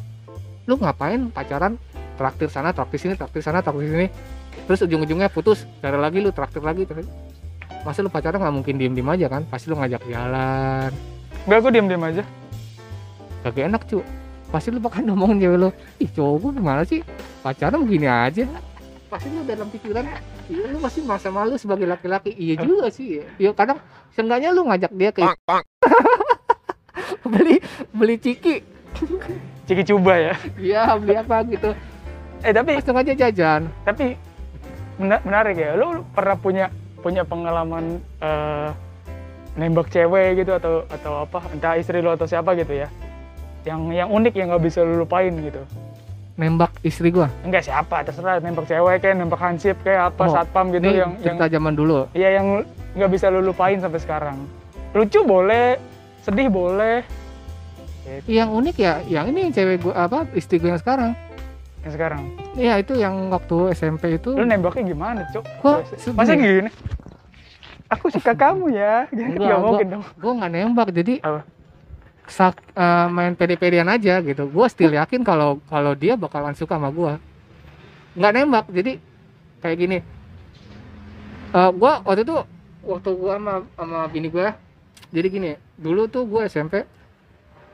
[SPEAKER 1] Lu ngapain pacaran? Traktir sana traktir sini traktir sana traktir sini terus ujung-ujungnya putus cari lagi lu traktir lagi traktir. masa lu pacaran nggak mungkin diem diem aja kan? Pasti lu ngajak jalan.
[SPEAKER 2] Enggak, gue diam-diam aja.
[SPEAKER 1] kagak enak cu pasti lu bakal ngomongin cewek lu ih cowok gua gimana sih? Pacaran begini aja. Pasti lu dalam pikiran iya lu pasti masa malu sebagai laki-laki. Iya juga sih. Ya kadang seenggaknya lu ngajak dia ke beli beli ciki.
[SPEAKER 2] Ciki coba ya.
[SPEAKER 1] iya beli apa gitu.
[SPEAKER 2] Eh tapi
[SPEAKER 1] sengaja jajan.
[SPEAKER 2] Tapi menarik ya. Lu pernah punya punya pengalaman eh, nembak cewek gitu atau atau apa? Entah istri lu atau siapa gitu ya. Yang yang unik yang nggak bisa lu lupain gitu.
[SPEAKER 1] nembak istri gua
[SPEAKER 2] Enggak siapa, terserah nembak cewek kayak nembak hansip kayak apa
[SPEAKER 1] Oh,
[SPEAKER 2] satpam gitu yang yang
[SPEAKER 1] cerita zaman dulu
[SPEAKER 2] Iya yang nggak bisa lu lupain sampai sekarang. Lucu boleh, sedih boleh. Gitu,
[SPEAKER 1] yang unik ya yang ini yang cewek gua apa istri gua yang sekarang
[SPEAKER 2] yang sekarang.
[SPEAKER 1] iya itu yang waktu SMP itu
[SPEAKER 2] Lu nembaknya gimana, Cuk?
[SPEAKER 1] Gua
[SPEAKER 2] Masa gini? Aku suka kamu ya. Gitu, nggak
[SPEAKER 1] gua-
[SPEAKER 2] mungkin dong.
[SPEAKER 1] gue nggak nembak jadi
[SPEAKER 2] Apa?
[SPEAKER 1] sak, eh, main pede-pedean aja gitu gue still yakin kalau kalau dia bakalan suka sama gue nggak nembak jadi kayak gini Eh gue waktu itu waktu gue sama sama bini gue jadi gini dulu tuh gue SMP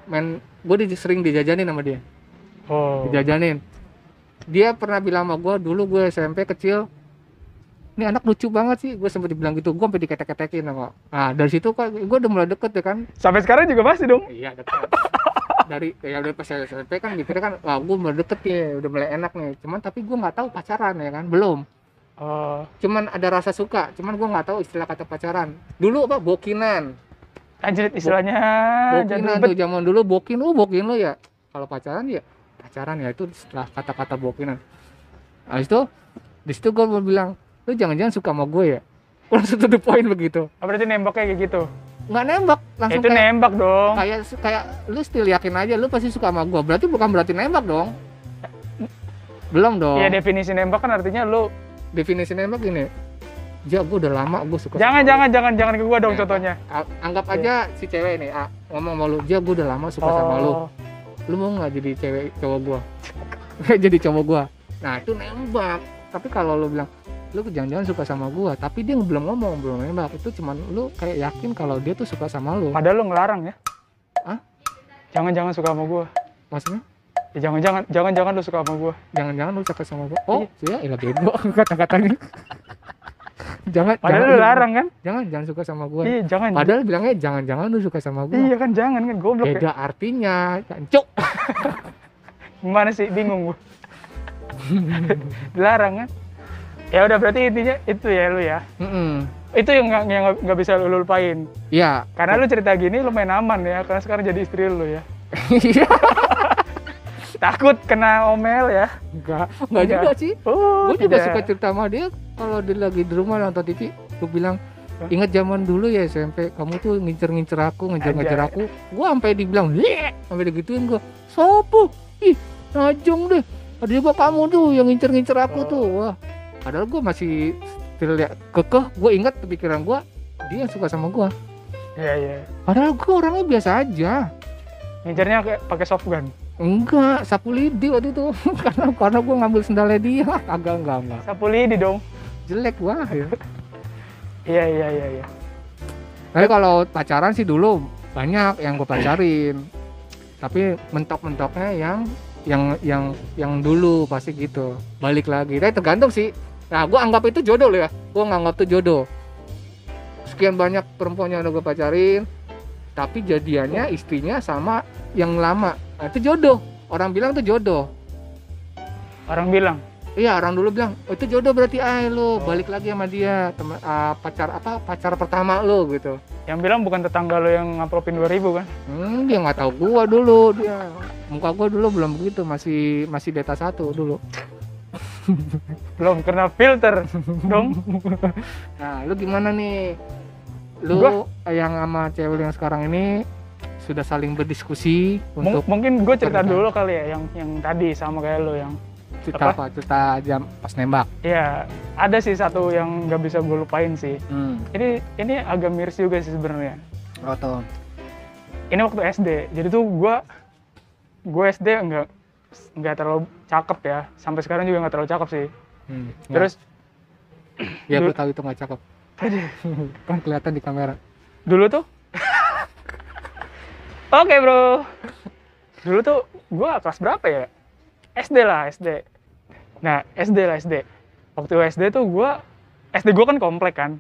[SPEAKER 1] main gue di, sering dijajanin sama dia
[SPEAKER 2] Oh.
[SPEAKER 1] dijajanin dia pernah bilang sama gue dulu gue SMP kecil ini anak lucu banget sih. Gue sempat dibilang gitu gue sampai diketek-ketekin sama nah dari situ kan gue udah mulai deket ya kan.
[SPEAKER 2] Sampai sekarang juga masih dong.
[SPEAKER 1] iya deket. Dari ya udah pas SMP kan mikirnya kan wah gue mulai deket nih udah mulai enak nih. Cuman tapi gue nggak tahu pacaran ya kan belum.
[SPEAKER 2] Oh.
[SPEAKER 1] cuman ada rasa suka cuman gue nggak tahu istilah kata pacaran. Dulu apa? Bokinan.
[SPEAKER 2] Anjir istilahnya
[SPEAKER 1] bokinan tuh zaman dulu bokin lu bokin lu ya. Kalau pacaran ya pacaran ya itu setelah kata-kata bokinan habis itu di situ gue mau bilang lu jangan-jangan suka sama gue ya Gua langsung to the point begitu
[SPEAKER 2] Oh, berarti nembaknya kayak gitu.
[SPEAKER 1] nggak nembak
[SPEAKER 2] Ya,
[SPEAKER 1] langsung
[SPEAKER 2] itu
[SPEAKER 1] kayak
[SPEAKER 2] nembak dong.
[SPEAKER 1] kayak kayak lu still yakin aja lu pasti suka sama gue berarti bukan berarti nembak dong belum dong
[SPEAKER 2] Iya definisi nembak kan artinya lu
[SPEAKER 1] definisi nembak gini ja gue udah lama gue suka
[SPEAKER 2] jangan
[SPEAKER 1] sama
[SPEAKER 2] jangan jangan jangan ke gua dong
[SPEAKER 1] Ya,
[SPEAKER 2] contohnya.
[SPEAKER 1] lu. Anggap aja si cewek ah, ngomong sama lu ja gue udah lama suka sama lu
[SPEAKER 2] Oh.
[SPEAKER 1] Lu mau nggak jadi cewek cowok gua? Jadi cowok gua. Nah itu nembak. Tapi kalau lu bilang lu jangan-jangan suka sama gua tapi dia belum ngomong belum nembak. Itu cuman lu kayak yakin kalau dia tuh suka sama lu.
[SPEAKER 2] Padahal lu ngelarang ya.
[SPEAKER 1] Hah?
[SPEAKER 2] Jangan jangan suka sama gua.
[SPEAKER 1] maksudnya?
[SPEAKER 2] Ya, jangan jangan jangan jangan lu suka sama gua.
[SPEAKER 1] jangan-jangan lu suka sama gua. Oh iya iya bego. Kata-katanya jangan
[SPEAKER 2] Padahal
[SPEAKER 1] jangan,
[SPEAKER 2] lu larang kan?
[SPEAKER 1] jangan jangan suka sama gua
[SPEAKER 2] Iya jangan.
[SPEAKER 1] padahal bilangnya jangan-jangan lu suka sama gua
[SPEAKER 2] Iya kan jangan kan goblok ya.
[SPEAKER 1] beda artinya cuk
[SPEAKER 2] Gimana sih bingung gua. Dilarang kan? Ya udah berarti intinya itu ya lu ya.
[SPEAKER 1] Mm-mm.
[SPEAKER 2] Itu yang nggak yang nggak- nggak bisa lu lupain.
[SPEAKER 1] Iya.
[SPEAKER 2] Karena lu cerita gini lu main aman ya, karena sekarang jadi istri lu ya. Takut kena omel ya.
[SPEAKER 1] Enggak, enggak juga sih.
[SPEAKER 2] Oh,
[SPEAKER 1] gue juga suka cerita sama dia. Kalau dia lagi di rumah nonton TV gue bilang ingat zaman dulu ya SMP kamu tuh ngincer-ngincer aku ngejar-ngejar aku. Gue sampai dibilang "Lek!" sampai digituin gue sopo? Ih najong deh. Ada juga kamu tuh yang ngincer-ngincer aku
[SPEAKER 2] Oh.
[SPEAKER 1] tuh. Wah. Padahal gue masih still ya kekeh. Gue ingat pikiran gue dia yang suka sama gue
[SPEAKER 2] Iya, iya.
[SPEAKER 1] padahal gue orangnya biasa aja.
[SPEAKER 2] Ngincernya kayak pakai soft gun.
[SPEAKER 1] Enggak sapu lidi waktu itu karena karena gue ngambil sendalnya dia agak enggak enggak
[SPEAKER 2] Sapu lidi dong.
[SPEAKER 1] jelek wah ya.
[SPEAKER 2] Iya, iya, iya, iya.
[SPEAKER 1] Tapi kalau pacaran sih dulu banyak yang gue pacarin. Tapi mentok-mentoknya yang yang yang yang dulu pasti gitu. Balik lagi. Tapi tergantung sih. Nah, gue anggap itu jodoh loh ya. Gue nganggap itu jodoh. Sekian banyak perempuan yang udah gue pacarin, tapi jadiannya istrinya sama yang lama. Nah, itu jodoh. Orang bilang itu jodoh.
[SPEAKER 2] Orang bilang,
[SPEAKER 1] Iya, orang dulu bilang, oh, itu jodoh berarti ay lo balik lagi sama dia, teman ah, pacar apa pacar pertama lo gitu.
[SPEAKER 2] yang bilang bukan tetangga lo yang ngaplopin 2000 kan?
[SPEAKER 1] Hmm, dia nggak tahu gua dulu dia. Muka gua dulu belum begitu, masih masih beta satu dulu.
[SPEAKER 2] Belum kena filter dong.
[SPEAKER 1] Nah, lu gimana nih? Lu
[SPEAKER 2] Gua-
[SPEAKER 1] yang sama cewek yang sekarang ini sudah saling berdiskusi
[SPEAKER 2] Mung-
[SPEAKER 1] untuk
[SPEAKER 2] mungkin gue cerita dulu kali ya yang yang tadi sama kayak lo yang
[SPEAKER 1] cerita
[SPEAKER 2] apa?
[SPEAKER 1] apa? Cerita jam pas nembak.
[SPEAKER 2] ya ada sih satu yang nggak bisa gue lupain sih.
[SPEAKER 1] Hmm.
[SPEAKER 2] Ini ini agak miris juga sih sebenarnya.
[SPEAKER 1] Atau
[SPEAKER 2] Ini waktu SD. Jadi tuh gue gue SD enggak nggak terlalu cakep ya sampai sekarang juga nggak terlalu cakep sih
[SPEAKER 1] Hmm.
[SPEAKER 2] terus
[SPEAKER 1] ya gue tahu itu nggak cakep. kan kelihatan di kamera.
[SPEAKER 2] dulu tuh oke bro. Dulu tuh gua kelas berapa ya? SD lah SD nah SD lah SD waktu SD tuh gua SD gua kan komplek kan.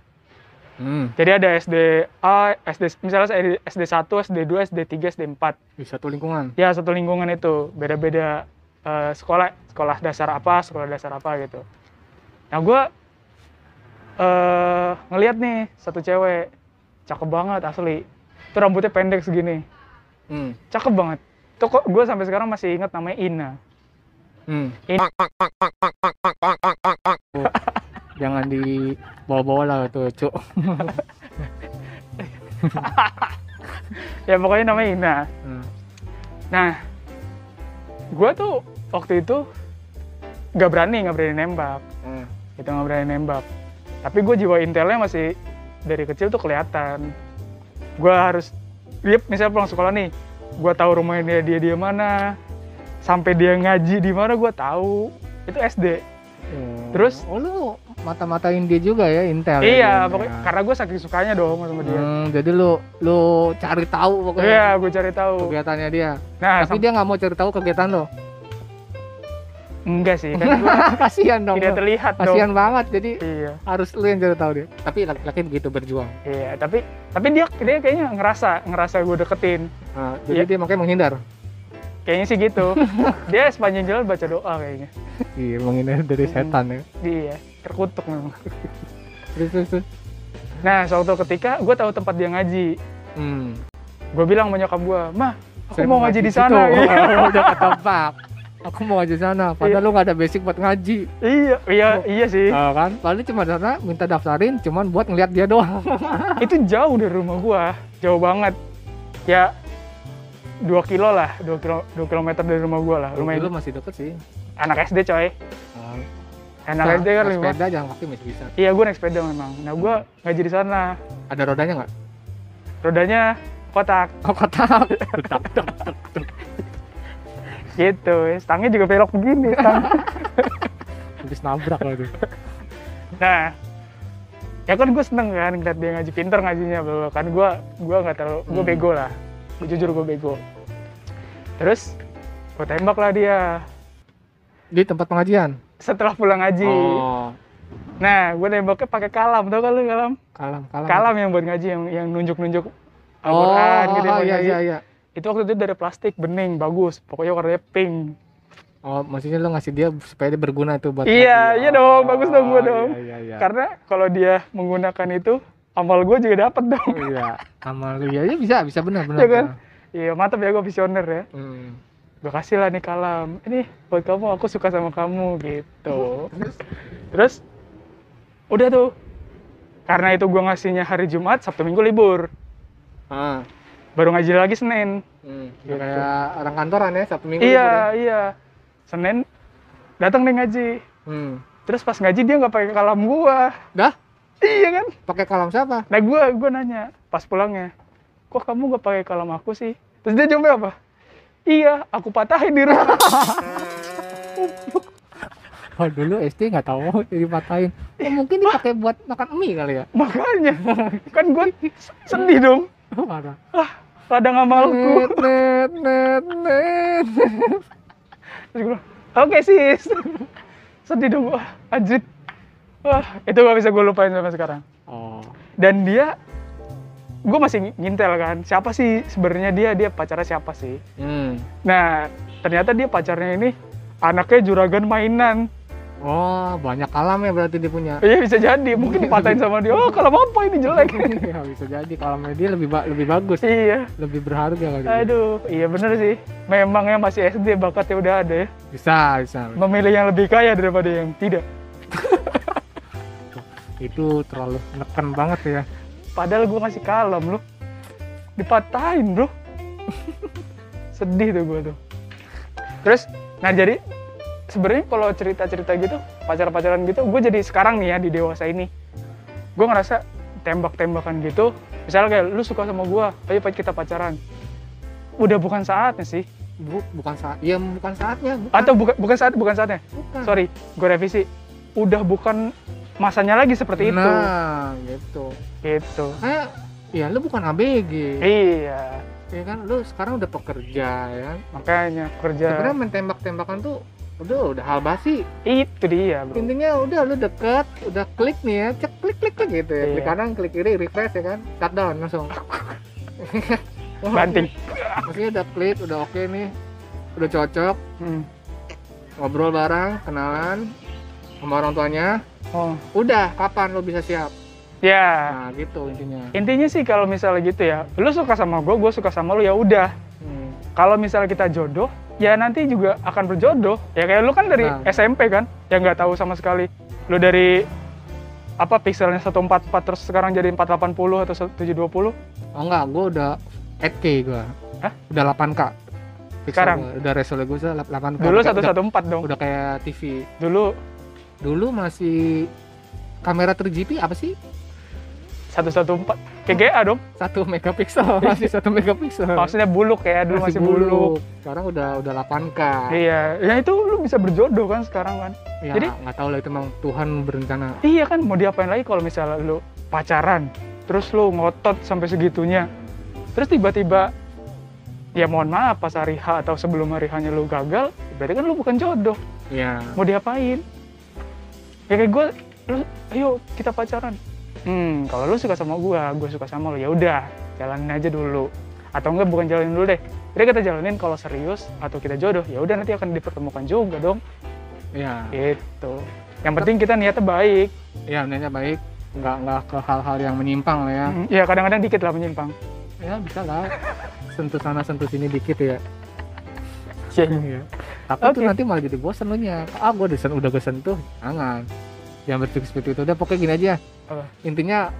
[SPEAKER 1] Hmm.
[SPEAKER 2] jadi ada SD A SD misalnya SD 1 SD 2 SD 3 SD 4
[SPEAKER 1] Di satu lingkungan.
[SPEAKER 2] ya satu lingkungan itu. Beda-beda eh, sekolah sekolah dasar apa sekolah dasar apa gitu. Nah gue eh ngeliat nih satu cewek. Cakep banget asli. Itu rambutnya pendek segini
[SPEAKER 1] Hmm.
[SPEAKER 2] cakep banget tuh kok gue sampai sekarang masih ingat namanya Ina
[SPEAKER 1] Hmm. Oh, jangan dibawa-bawa lah tuh, Cuk.
[SPEAKER 2] ya pokoknya namanya Ina
[SPEAKER 1] Hmm.
[SPEAKER 2] nah gue tuh waktu itu nggak berani nggak berani nembak
[SPEAKER 1] Hmm.
[SPEAKER 2] itu nggak berani nembak tapi gue jiwa intelnya masih dari kecil tuh kelihatan gue harus dia misalnya pulang sekolah nih gue tahu rumahnya dia dia dia mana sampai dia ngaji di mana gue tahu itu SD Terus?
[SPEAKER 1] oh, lu mata-matain dia juga ya Intel.
[SPEAKER 2] iya
[SPEAKER 1] ya,
[SPEAKER 2] pokoknya
[SPEAKER 1] ya.
[SPEAKER 2] karena gue saking sukanya dong sama dia
[SPEAKER 1] Hmm, jadi lu lu cari tahu pokoknya
[SPEAKER 2] iya gue cari tahu
[SPEAKER 1] kegiatannya dia.
[SPEAKER 2] nah
[SPEAKER 1] Tapi dia nggak mau cari tahu kegiatan lo.
[SPEAKER 2] Enggak sih kan
[SPEAKER 1] Kasihan dong.
[SPEAKER 2] tidak terlihat dong
[SPEAKER 1] Kasihan banget. Jadi
[SPEAKER 2] iya
[SPEAKER 1] harus lu yang cari tahu dia. Tapi laki-laki begitu berjuang.
[SPEAKER 2] iya tapi tapi dia dia kayaknya ngerasa ngerasa gue deketin
[SPEAKER 1] Nah, jadi
[SPEAKER 2] Iya.
[SPEAKER 1] dia makanya menghindar.
[SPEAKER 2] kayaknya sih gitu dia sepanjang jalan baca doa kayaknya
[SPEAKER 1] Iya, menghindar dari
[SPEAKER 2] Hmm.
[SPEAKER 1] setan ya.
[SPEAKER 2] dia terkutuk memang
[SPEAKER 1] Terus terus. terus.
[SPEAKER 2] Nah, suatu ketika gue tahu tempat dia ngaji.
[SPEAKER 1] Hmm.
[SPEAKER 2] Gue bilang sama nyokap gue, mah, aku
[SPEAKER 1] Saya
[SPEAKER 2] mau ngaji di sana. Iya.
[SPEAKER 1] Udah ketebak. Aku mau ngaji sana. Padahal lu nggak ada basic buat ngaji.
[SPEAKER 2] iya, iya, iya sih.
[SPEAKER 1] Ah, kan? Paling cuma sana minta daftarin, cuman buat ngeliat dia doang.
[SPEAKER 2] Itu jauh dari rumah gue, jauh banget. Ya, dua kilo lah, dua kilo, dua kilometer dari rumah gue lah. Rumah itu
[SPEAKER 1] masih deket sih.
[SPEAKER 2] anak SD coy,
[SPEAKER 1] Ah,
[SPEAKER 2] anak SD kan
[SPEAKER 1] naik sepeda jalan kaki masih bisa.
[SPEAKER 2] Iya, gue naik sepeda memang. Nah, gue ngaji di sana.
[SPEAKER 1] Ada rodanya nggak?
[SPEAKER 2] Rodanya kotak,
[SPEAKER 1] Oh kotak.
[SPEAKER 2] gitu. Stangnya juga belok begini. stang.
[SPEAKER 1] Habis nabrak lah tuh.
[SPEAKER 2] Nah, ya kan gue seneng kan ngeliat dia ngaji pinter ngajinya bro. kan gue gue nggak terlalu gue
[SPEAKER 1] Hmm.
[SPEAKER 2] bego lah gue jujur gue bego terus gue tembak lah dia
[SPEAKER 1] Di tempat pengajian.
[SPEAKER 2] setelah pulang ngaji
[SPEAKER 1] Oh,
[SPEAKER 2] nah gue nembaknya pakai kalam tau kan lu kalam
[SPEAKER 1] kalam, kalam.
[SPEAKER 2] kalam yang buat ngaji yang yang nunjuk nunjuk
[SPEAKER 1] Oh,
[SPEAKER 2] Al-Quran gitu
[SPEAKER 1] oh,
[SPEAKER 2] buat
[SPEAKER 1] iya
[SPEAKER 2] ngaji.
[SPEAKER 1] iya iya.
[SPEAKER 2] Itu waktu itu dari plastik bening bagus. Pokoknya warnanya pink.
[SPEAKER 1] Oh, maksudnya lo ngasih dia supaya dia berguna itu buat
[SPEAKER 2] Iya, iya dong, bagus dong gua
[SPEAKER 1] Oh,
[SPEAKER 2] dong.
[SPEAKER 1] Iya, iya, iya.
[SPEAKER 2] karena kalau dia menggunakan itu amal gue juga dapet dong.
[SPEAKER 1] Iya, amal lu ya, ya bisa, bisa benar, benar.
[SPEAKER 2] Iya kan? iya mantap ya gue visioner ya.
[SPEAKER 1] Hmm.
[SPEAKER 2] gue kasih lah nih kalam. Ini buat kamu aku suka sama kamu gitu. Terus? Udah tuh. Karena itu gue ngasihnya hari Jumat Sabtu Minggu libur.
[SPEAKER 1] Ah.
[SPEAKER 2] Baru ngaji lagi Senin
[SPEAKER 1] Hmm.
[SPEAKER 2] Gitu.
[SPEAKER 1] Kayak orang kantoran ya, Sabtu Minggu.
[SPEAKER 2] iya
[SPEAKER 1] libur ya?
[SPEAKER 2] iya Senin datang nih ngaji
[SPEAKER 1] Hmm.
[SPEAKER 2] terus pas ngaji dia nggak pakai kalam gua
[SPEAKER 1] Dah?
[SPEAKER 2] iya kan
[SPEAKER 1] Pakai kalam siapa?
[SPEAKER 2] nah gua gua nanya pas pulangnya kok kamu nggak pakai kalam aku sih terus dia jawab apa iya aku patahin di rumah
[SPEAKER 1] Oh, dulu SD nggak tahu jadi patahin. Oh, mungkin dipakai buat makan mie kali ya.
[SPEAKER 2] makanya kan gua sedih dong
[SPEAKER 1] Oh, parah.
[SPEAKER 2] ladang amalku
[SPEAKER 1] Net, net, net, net.
[SPEAKER 2] Terus gue bilang, oke sis. Sedih dong, wah anjir. Wah, itu gak bisa gue lupain sampai sekarang.
[SPEAKER 1] Oh.
[SPEAKER 2] Dan dia, gue masih ngintel kan, siapa sih sebenarnya dia, dia pacarnya siapa sih?
[SPEAKER 1] Hmm.
[SPEAKER 2] Nah, ternyata dia pacarnya ini anaknya juragan mainan.
[SPEAKER 1] Oh, banyak kalam ya berarti dia punya.
[SPEAKER 2] Iya bisa jadi, mungkin dipatahin sama dia, oh kalau apa ini jelek.
[SPEAKER 1] Iya, bisa jadi kalamnya dia lebih ba- lebih bagus,
[SPEAKER 2] iya,
[SPEAKER 1] lebih berharga kali.
[SPEAKER 2] aduh, iya bener sih. Memangnya masih SD, bakatnya udah ada ya.
[SPEAKER 1] Bisa, bisa.
[SPEAKER 2] Memilih yang lebih kaya daripada yang tidak.
[SPEAKER 1] Itu terlalu neken banget ya.
[SPEAKER 2] Padahal gue ngasih kalem loh. Dipatahin bro. Sedih tuh gue tuh. Terus, nah jadi sebenarnya kalau cerita-cerita gitu, pacar-pacaran gitu, gue jadi sekarang nih ya di dewasa ini. Gue ngerasa tembak-tembakan gitu, misalnya kayak lu suka sama gue, ayo kita pacaran. Udah bukan saatnya sih.
[SPEAKER 1] Bu, bukan saat ya bukan saatnya bukan,
[SPEAKER 2] atau bukan bukan saat bukan saatnya?
[SPEAKER 1] Bukan.
[SPEAKER 2] sorry gue revisi. Udah bukan masanya lagi seperti itu.
[SPEAKER 1] Nah gitu.
[SPEAKER 2] Gitu.
[SPEAKER 1] Kayak ya lu bukan ABG
[SPEAKER 2] iya.
[SPEAKER 1] Ya kan lu sekarang udah pekerja ya kan?
[SPEAKER 2] Makanya kerja
[SPEAKER 1] sebenarnya main tembak-tembakan tuh udah udah hal basi.
[SPEAKER 2] Itu dia bro.
[SPEAKER 1] Intinya udah lu deket udah klik nih ya cek klik klik klik gitu ya. Klik
[SPEAKER 2] Iya.
[SPEAKER 1] kanan klik kiri refresh ya kan? Shutdown langsung. Wah,
[SPEAKER 2] banting.
[SPEAKER 1] maksudnya udah klik udah oke nih. Udah cocok.
[SPEAKER 2] Hmm.
[SPEAKER 1] ngobrol bareng kenalan sama orang tuanya.
[SPEAKER 2] Oh.
[SPEAKER 1] Udah kapan lu bisa siap?
[SPEAKER 2] Ya.
[SPEAKER 1] Nah gitu intinya.
[SPEAKER 2] Intinya sih kalau misalnya gitu ya lu suka sama gue gue suka sama lu ya udah.
[SPEAKER 1] Hmm.
[SPEAKER 2] kalau misalnya kita jodoh ya nanti juga akan berjodoh. Ya kayak lu kan dari
[SPEAKER 1] Nah.
[SPEAKER 2] SMP kan yang nggak tahu sama sekali. Lu dari apa pixelnya 144 terus sekarang jadi 480 atau 720
[SPEAKER 1] oh enggak gua udah 8K gua.
[SPEAKER 2] Hah?
[SPEAKER 1] udah 8K Pixel
[SPEAKER 2] Sekarang?
[SPEAKER 1] gua, udah resolusi gua udah 8K
[SPEAKER 2] dulu
[SPEAKER 1] Udah-
[SPEAKER 2] 114 dong.
[SPEAKER 1] udah kayak TV
[SPEAKER 2] dulu?
[SPEAKER 1] Dulu masih kamera 3GP apa sih?
[SPEAKER 2] 114 kayak GA dong.
[SPEAKER 1] Satu megapiksel masih satu megapiksel.
[SPEAKER 2] Maksudnya buluk ya dulu masih, buluk.
[SPEAKER 1] sekarang udah udah 8K
[SPEAKER 2] iya ya itu lu bisa berjodoh kan sekarang kan.
[SPEAKER 1] Ya
[SPEAKER 2] Jadi-
[SPEAKER 1] nggak tahu lah itu emang Tuhan berencana.
[SPEAKER 2] Iya kan mau diapain lagi kalau misalnya lu pacaran terus lu ngotot sampai segitunya. Terus tiba-tiba ya mohon maaf pas hari H atau sebelum hari H-nya lu gagal berarti kan lu bukan jodoh.
[SPEAKER 1] Ya
[SPEAKER 2] mau diapain? Ya kayak gue lu ayo kita pacaran hmm kalau lu suka sama gue gue suka sama lu ya udah jalanin aja dulu atau enggak bukan jalanin dulu deh jadi kita jalanin kalau serius atau kita jodoh ya udah nanti akan dipertemukan juga dong
[SPEAKER 1] ya
[SPEAKER 2] gitu yang penting kita niatnya baik
[SPEAKER 1] ya niatnya baik nggak nggak ke hal-hal yang menyimpang lah ya
[SPEAKER 2] ya kadang-kadang dikit lah menyimpang
[SPEAKER 1] ya bisa lah sentuh sana sentuh sini dikit ya
[SPEAKER 2] Iya.
[SPEAKER 1] Iya. Tapi itu
[SPEAKER 2] Oke.
[SPEAKER 1] nanti malah jadi bosan lu nya. Ah, gua udah udah gue sentuh. Jangan. Jangan berpikir seperti itu. Udah pokoknya gini aja.
[SPEAKER 2] Apa?
[SPEAKER 1] Intinya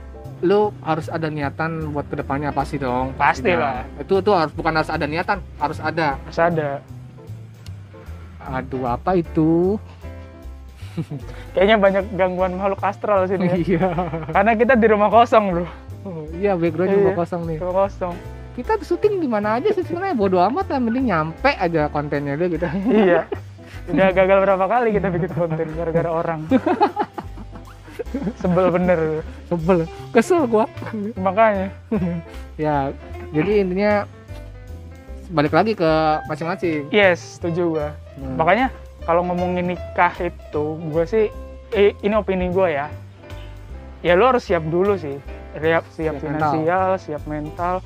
[SPEAKER 1] lu harus ada niatan buat ke depannya pasti dong.
[SPEAKER 2] Pasti
[SPEAKER 1] Iya.
[SPEAKER 2] lah.
[SPEAKER 1] Itu tuh harus bukan harus ada niatan, harus ada.
[SPEAKER 2] harus ada
[SPEAKER 1] Aduh, apa itu?
[SPEAKER 2] kayaknya banyak gangguan makhluk astral sini ya.
[SPEAKER 1] Iya.
[SPEAKER 2] karena kita di rumah kosong bro
[SPEAKER 1] Oh, Iya, background
[SPEAKER 2] Iya.
[SPEAKER 1] juga kosong nih.
[SPEAKER 2] rumah kosong
[SPEAKER 1] Kita syuting di mana aja sih sebenarnya bodo amat lah, mending nyampe aja kontennya deh gitu.
[SPEAKER 2] iya udah gagal berapa kali kita bikin konten? Gara-gara orang. Sebel bener.
[SPEAKER 1] Sebel, kesel gua.
[SPEAKER 2] makanya.
[SPEAKER 1] Ya, jadi intinya balik lagi ke masing-masing.
[SPEAKER 2] yes setuju gua.
[SPEAKER 1] Hmm.
[SPEAKER 2] makanya kalau ngomongin nikah itu gue sih eh, ini opini gue ya. Ya lo harus siap dulu sih. Siap siap
[SPEAKER 1] Siap
[SPEAKER 2] finansial siap mental.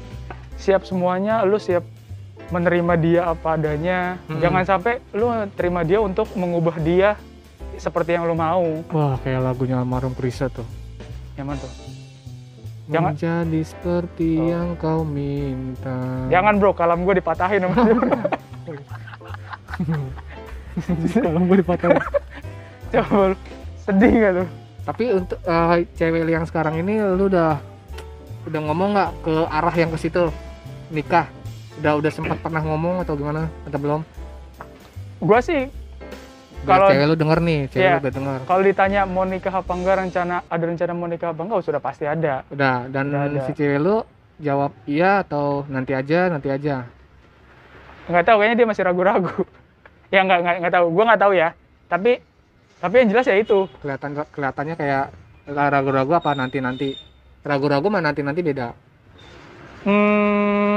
[SPEAKER 2] Siap semuanya lu siap menerima dia apa adanya
[SPEAKER 1] Hmm.
[SPEAKER 2] jangan sampai lu terima dia untuk mengubah dia seperti yang lu mau
[SPEAKER 1] Wah, kayak lagunya almarhum Krisa tuh.
[SPEAKER 2] yang mana tuh Jangan-
[SPEAKER 1] Menjadi seperti
[SPEAKER 2] Oh.
[SPEAKER 1] yang kau minta.
[SPEAKER 2] jangan bro kalam gue dipatahin sama dia
[SPEAKER 1] kalau gue dipatahin.
[SPEAKER 2] coba lu sedih gak tuh
[SPEAKER 1] Tapi untuk eh, cewek yang sekarang ini lu udah udah ngomong nggak ke arah yang ke situ nikah? Udah udah sempat pernah ngomong atau gimana? Atau belum?
[SPEAKER 2] gue sih Kalau-
[SPEAKER 1] cewek lu denger nih, cewek
[SPEAKER 2] Iya.
[SPEAKER 1] lu udah denger.
[SPEAKER 2] kalau ditanya mau nikah apa enggak rencana ada rencana mau nikah apa enggak sudah pasti ada
[SPEAKER 1] Udah, dan
[SPEAKER 2] Udah ada.
[SPEAKER 1] si cewek lu jawab iya atau nanti aja, nanti aja.
[SPEAKER 2] nggak tahu kayaknya dia masih ragu-ragu ya nggak nggak nggak tahu gue nggak tahu ya tapi tapi yang jelas ya itu
[SPEAKER 1] Kelihatan kelihatannya kayak ragu-ragu apa nanti-nanti. Ragu-ragu mah nanti-nanti beda.
[SPEAKER 2] hmm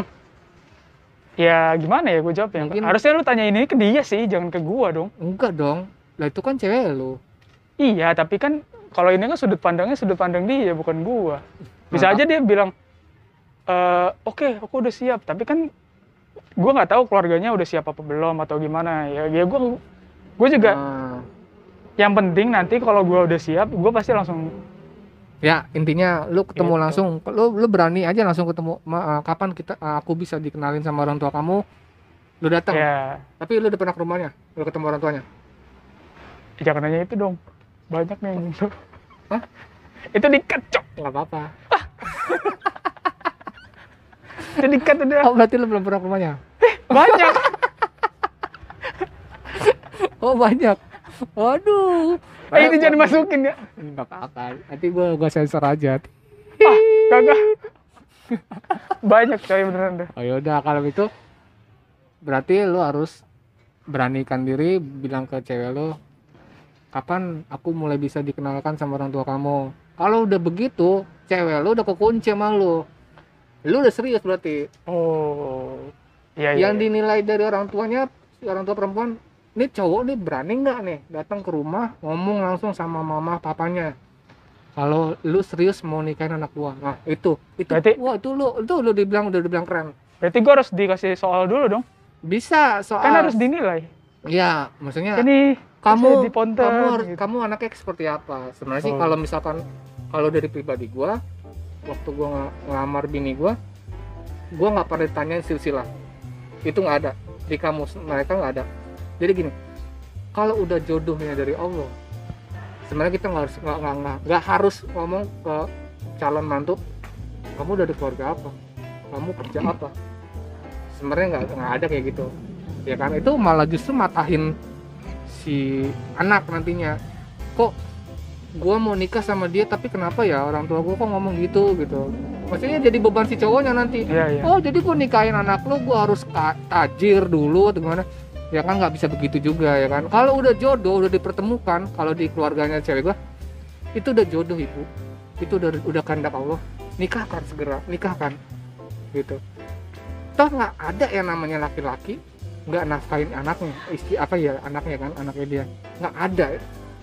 [SPEAKER 2] ya gimana ya gue jawabnya
[SPEAKER 1] Mungkin-
[SPEAKER 2] harusnya lu tanya ini ke dia sih jangan ke gua dong.
[SPEAKER 1] Enggak dong. Lah itu kan cewek lu.
[SPEAKER 2] iya tapi kan kalau ini kan sudut pandangnya sudut pandang dia bukan gua. Bisa
[SPEAKER 1] Nah,
[SPEAKER 2] aja dia bilang "Eh, oke aku udah siap. Tapi kan gua nggak tahu keluarganya udah siap apa belum atau gimana. Ya ya gua gue juga
[SPEAKER 1] Nah,
[SPEAKER 2] yang penting nanti kalau gua udah siap gua pasti langsung
[SPEAKER 1] ya intinya lu ketemu
[SPEAKER 2] Gitu.
[SPEAKER 1] langsung. Lu lu berani aja langsung ketemu. Ma, eh, kapan kita eh, aku bisa dikenalin sama orang tua kamu? Lu datang.
[SPEAKER 2] ya
[SPEAKER 1] Tapi lu udah pernah ke rumahnya? Lu ketemu orang tuanya?
[SPEAKER 2] jangan nanya itu dong banyak nih yang gitu
[SPEAKER 1] Hah?
[SPEAKER 2] itu dikat cok
[SPEAKER 1] Enggak apa-apa.
[SPEAKER 2] itu dikat udah
[SPEAKER 1] Oh, berarti lu belum pernah ke rumahnya?
[SPEAKER 2] banyak
[SPEAKER 1] Oh, banyak. Waduh.
[SPEAKER 2] eh ini jangan dimasukin ya.
[SPEAKER 1] Enggak apa-apa. Nanti gua gua sensor aja.
[SPEAKER 2] ah kagak. Banyak coy beneran dah
[SPEAKER 1] Oh yaudah kalau itu berarti lu harus beranikan diri bilang ke cewek lu kapan aku mulai bisa dikenalkan sama orang tua kamu? Kalau udah begitu cewek lu udah kekunci sama lu. Lu udah serius berarti.
[SPEAKER 2] Oh iya iya
[SPEAKER 1] yang dinilai dari orang tuanya orang tua perempuan ini cowok nih berani nggak nih datang ke rumah ngomong langsung sama mama papanya? Kalau lu serius mau nikahin anak gua. Nah itu. Itu
[SPEAKER 2] Berarti-
[SPEAKER 1] wah itu lu itu lu dibilang udah dibilang keren.
[SPEAKER 2] Berarti gue harus dikasih soal dulu dong?
[SPEAKER 1] Bisa soal
[SPEAKER 2] kan harus dinilai.
[SPEAKER 1] Ya maksudnya
[SPEAKER 2] ini
[SPEAKER 1] kamu
[SPEAKER 2] di ponten,
[SPEAKER 1] kamu harus
[SPEAKER 2] gitu.
[SPEAKER 1] kamu anaknya seperti apa? Sebenarnya sih
[SPEAKER 2] Oh.
[SPEAKER 1] kalau misalkan kalau dari pribadi gua waktu gua ng- ngelamar bini gua gua nggak pernah ditanyain silsilah. Itu nggak ada. Di kamus mereka nggak ada jadi gini kalau udah jodohnya dari Allah sebenarnya kita nggak harus nggak nggak nggak nggak harus ngomong ke calon mantu kamu dari keluarga apa? Kamu kerja apa? Sebenarnya nggak nggak ada kayak gitu. Ya kan? Itu malah justru matahin si anak nantinya. Kok gua mau nikah sama dia tapi kenapa ya orang tua gua kok ngomong gitu? Gitu. Maksudnya jadi beban si cowoknya nanti.
[SPEAKER 2] Iya iya.
[SPEAKER 1] Oh jadi gua nikahin anak lo gua harus tajir dulu atau gimana ya kan nggak bisa begitu juga ya kan? Kalau udah jodoh udah dipertemukan kalau di keluarganya cewek gua itu udah jodoh ibu. Itu udah udah kehendak Allah. Nikahkan segera nikahkan. Gitu. Toh nggak ada yang namanya laki-laki nggak nafkahin anaknya istri apa ya anaknya kan anaknya dia. Nggak ada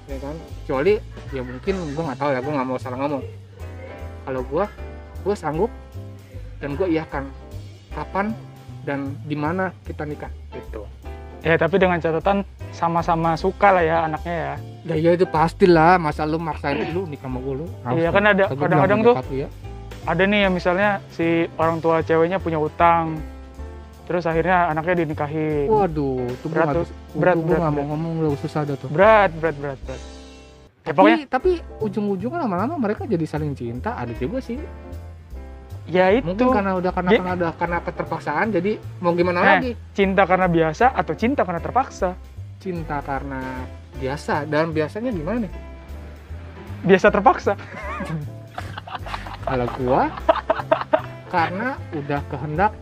[SPEAKER 1] ya kan? Kecuali ya mungkin gua nggak tahu ya gua nggak mau salah ngomong. Kalau gua gua sanggup dan gua iyakan kapan dan di mana kita nikah gitu
[SPEAKER 2] ya tapi dengan catatan sama-sama suka lah ya anaknya ya.
[SPEAKER 1] Ya ya itu pastilah. Masa lu maksain lu nikah sama gua lu
[SPEAKER 2] Iya, kan ada- kadang-kadang tuh-
[SPEAKER 1] satu ya.
[SPEAKER 2] ada nih yang misalnya si orang tua ceweknya punya utang terus akhirnya anaknya dinikahin.
[SPEAKER 1] Waduh itu
[SPEAKER 2] Berat tuh, berat, berat,
[SPEAKER 1] nggak mau ngomong lu susah dah tuh.
[SPEAKER 2] Berat berat berat berat. Ya
[SPEAKER 1] tapi
[SPEAKER 2] pokoknya
[SPEAKER 1] tapi ujung-ujungnya lama-lama mereka jadi saling cinta ada juga sih
[SPEAKER 2] ya itu.
[SPEAKER 1] Mungkin karena udah karena
[SPEAKER 2] Dia-
[SPEAKER 1] karena udah karena keterpaksaan jadi mau gimana
[SPEAKER 2] Nah.
[SPEAKER 1] lagi?
[SPEAKER 2] cinta karena biasa atau cinta karena terpaksa?
[SPEAKER 1] Cinta karena biasa. Dan biasanya gimana nih?
[SPEAKER 2] Biasa terpaksa.
[SPEAKER 1] Kalau gua karena udah kehendak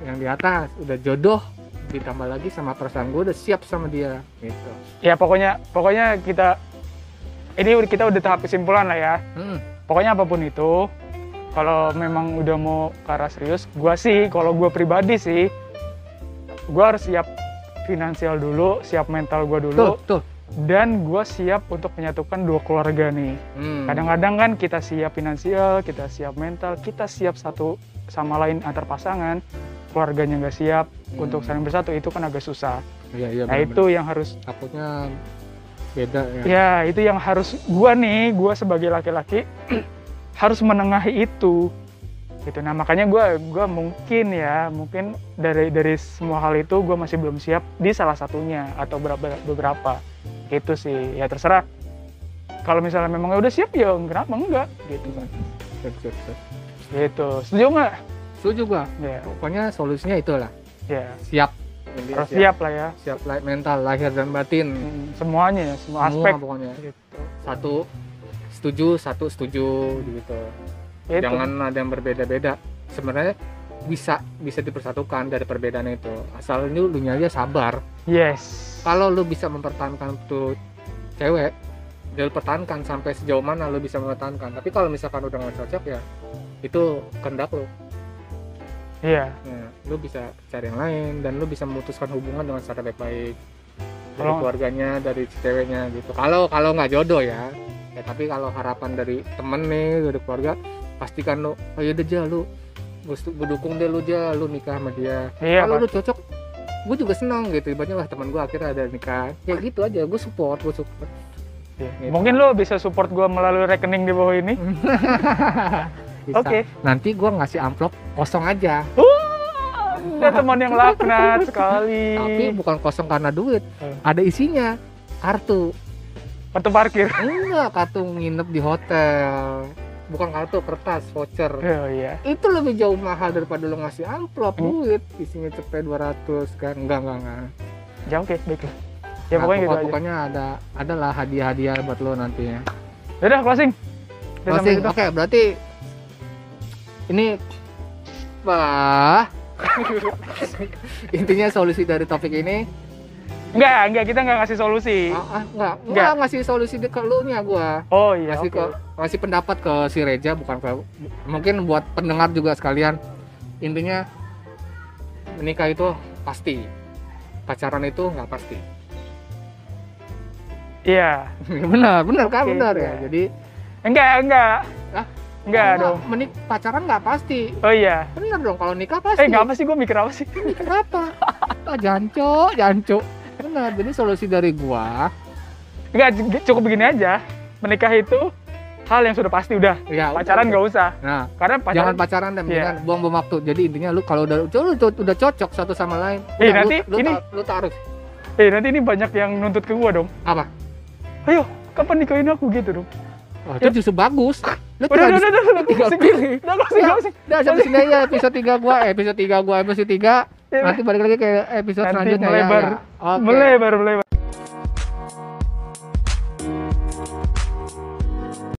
[SPEAKER 1] yang di atas udah jodoh ditambah lagi sama perasaan gua udah siap sama dia gitu.
[SPEAKER 2] Ya pokoknya pokoknya kita ini udah- kita udah tahap kesimpulan lah ya.
[SPEAKER 1] Hmm,
[SPEAKER 2] pokoknya apa pun itu kalau memang udah mau ke arah serius gua sih kalau gua pribadi sih gua harus siap finansial dulu siap mental
[SPEAKER 1] tuh
[SPEAKER 2] dulu.
[SPEAKER 1] Tuh
[SPEAKER 2] dan gua siap untuk menyatukan dua keluarga nih.
[SPEAKER 1] Hmm.
[SPEAKER 2] kadang-kadang kan kita siap finansial kita siap mental kita siap satu sama lain antar pasangan keluarganya nggak siap
[SPEAKER 1] Hmm.
[SPEAKER 2] untuk saling bersatu itu kan agak susah.
[SPEAKER 1] Iya iya
[SPEAKER 2] nah itu yang harus
[SPEAKER 1] takutnya beda ya.
[SPEAKER 2] Ya itu yang harus gua nih gua sebagai laki-laki harus menengahi itu. Gitu. Nah makanya gua gua mungkin ya mungkin dari dari semua hal itu gua masih belum siap di salah satunya atau beberapa beberapa. Itu sih. Ya terserah. Kalau misalnya memang udah siap ya kenapa enggak? Gitu kan.
[SPEAKER 1] Siap, siap, siap.
[SPEAKER 2] gitu. Setuju nggak
[SPEAKER 1] setuju gua.
[SPEAKER 2] Ya.
[SPEAKER 1] Pokoknya solusinya itulah.
[SPEAKER 2] Ya.
[SPEAKER 1] Siap.
[SPEAKER 2] Harus siap lah ya.
[SPEAKER 1] Siap lah mental lahir dan batin.
[SPEAKER 2] Hmm, semuanya ya semua
[SPEAKER 1] semua
[SPEAKER 2] aspek.
[SPEAKER 1] pokoknya.
[SPEAKER 2] Gitu.
[SPEAKER 1] Satu setuju satu setuju gitu.
[SPEAKER 2] Itu.
[SPEAKER 1] Jangan ada yang berbeda-beda. Sebenarnya bisa bisa dipersatukan dari perbedaan itu. Asal lu lu aja sabar.
[SPEAKER 2] Yes.
[SPEAKER 1] Kalau lu bisa mempertahankan tuh cewek dia lu pertahankan sampai sejauh mana lu bisa mempertahankan. Tapi kalau misalkan udah nggak cocok ya itu kehendak lu.
[SPEAKER 2] Iya.
[SPEAKER 1] Nah, lu bisa cari yang lain dan lu bisa memutuskan hubungan dengan secara baik-baik. Dari keluarganya, dari ceweknya gitu. Kalau kalau nggak jodoh ya, ya tapi kalau harapan dari temen nih dari keluarga, pastikan lu, oh yaudah aja lu, gue gue dukung deh lu aja, lu nikah sama dia.
[SPEAKER 2] iya
[SPEAKER 1] kalau lu cocok, gue juga senang gitu. Ibaratnya wah teman gue akhirnya ada nikah, ya gitu aja. Gue support, gue support.
[SPEAKER 2] Iya.
[SPEAKER 1] Gitu.
[SPEAKER 2] Mungkin lo bisa support gua melalui rekening di bawah ini. Oke.
[SPEAKER 1] Nanti gue ngasih amplop kosong aja,
[SPEAKER 2] Ada teman yang laknat sekali.
[SPEAKER 1] tapi bukan kosong karena duit,
[SPEAKER 2] Hmm.
[SPEAKER 1] ada isinya kartu.
[SPEAKER 2] Kartu parkir.
[SPEAKER 1] Enggak, kartu nginep di hotel. Bukan kartu, kertas, voucher.
[SPEAKER 2] Oh iya.
[SPEAKER 1] Itu lebih jauh mahal daripada lo ngasih amplop
[SPEAKER 2] Hmm.
[SPEAKER 1] duit. Isinya cepet 200 kan. Enggak, enggak, enggak.
[SPEAKER 2] Ya oke, baiklah. Ya
[SPEAKER 1] Nah,
[SPEAKER 2] pokoknya gitu aja.
[SPEAKER 1] Pokoknya ada adalah hadiah-hadiah buat lo nantinya.
[SPEAKER 2] Udah closing. Udah
[SPEAKER 1] Closing. Oke, berarti ini wah intinya solusi dari topik ini
[SPEAKER 2] Enggak, enggak kita enggak ngasih solusi.
[SPEAKER 1] ah, ah, enggak.
[SPEAKER 2] Enggak.
[SPEAKER 1] enggak ngasih solusi ke lu nya gua
[SPEAKER 2] Oh iya.
[SPEAKER 1] ngasih
[SPEAKER 2] oke.
[SPEAKER 1] ke ngasih pendapat ke si Reja bukan ke mungkin buat pendengar juga sekalian intinya menikah itu pasti pacaran itu nggak pasti
[SPEAKER 2] Iya.
[SPEAKER 1] benar benar kan
[SPEAKER 2] Oke,
[SPEAKER 1] benar
[SPEAKER 2] iya.
[SPEAKER 1] ya jadi
[SPEAKER 2] Enggak, enggak.
[SPEAKER 1] Hah?
[SPEAKER 2] Enggak dong.
[SPEAKER 1] menik pacaran nggak pasti
[SPEAKER 2] Oh iya.
[SPEAKER 1] benar dong kalau nikah pasti
[SPEAKER 2] Eh, enggak apa sih gue mikir apa sih?
[SPEAKER 1] kenapa ah, janco janco benar jadi solusi dari gua
[SPEAKER 2] Enggak, cukup begini aja. Menikah itu hal yang sudah pasti udah.
[SPEAKER 1] ya
[SPEAKER 2] Pacaran
[SPEAKER 1] udah.
[SPEAKER 2] nggak usah.
[SPEAKER 1] nah
[SPEAKER 2] Karena pacaran
[SPEAKER 1] jangan pacaran dan
[SPEAKER 2] Iya.
[SPEAKER 1] jangan buang-buang waktu jadi intinya lu kalau udah lu, lu udah cocok satu sama lain
[SPEAKER 2] Eh,
[SPEAKER 1] udah,
[SPEAKER 2] nanti
[SPEAKER 1] lu, lu,
[SPEAKER 2] ini-
[SPEAKER 1] lu taruh
[SPEAKER 2] Eh, nanti ini banyak yang nuntut ke gua dong.
[SPEAKER 1] apa
[SPEAKER 2] Ayo, kapan nikahin aku gitu dong.
[SPEAKER 1] Oh, itu justru bagus. Lu
[SPEAKER 2] Udah, udah, udah, udah, udah. Udah,
[SPEAKER 1] Ya,
[SPEAKER 2] closing.
[SPEAKER 1] Udah sampai sini aja episode 3 gua, episode 3 gua, episode 3. Nanti balik lagi ke episode
[SPEAKER 2] Nanti
[SPEAKER 1] selanjutnya
[SPEAKER 2] melebar.
[SPEAKER 1] ya. ya. Oke.
[SPEAKER 2] Melebar, melebar.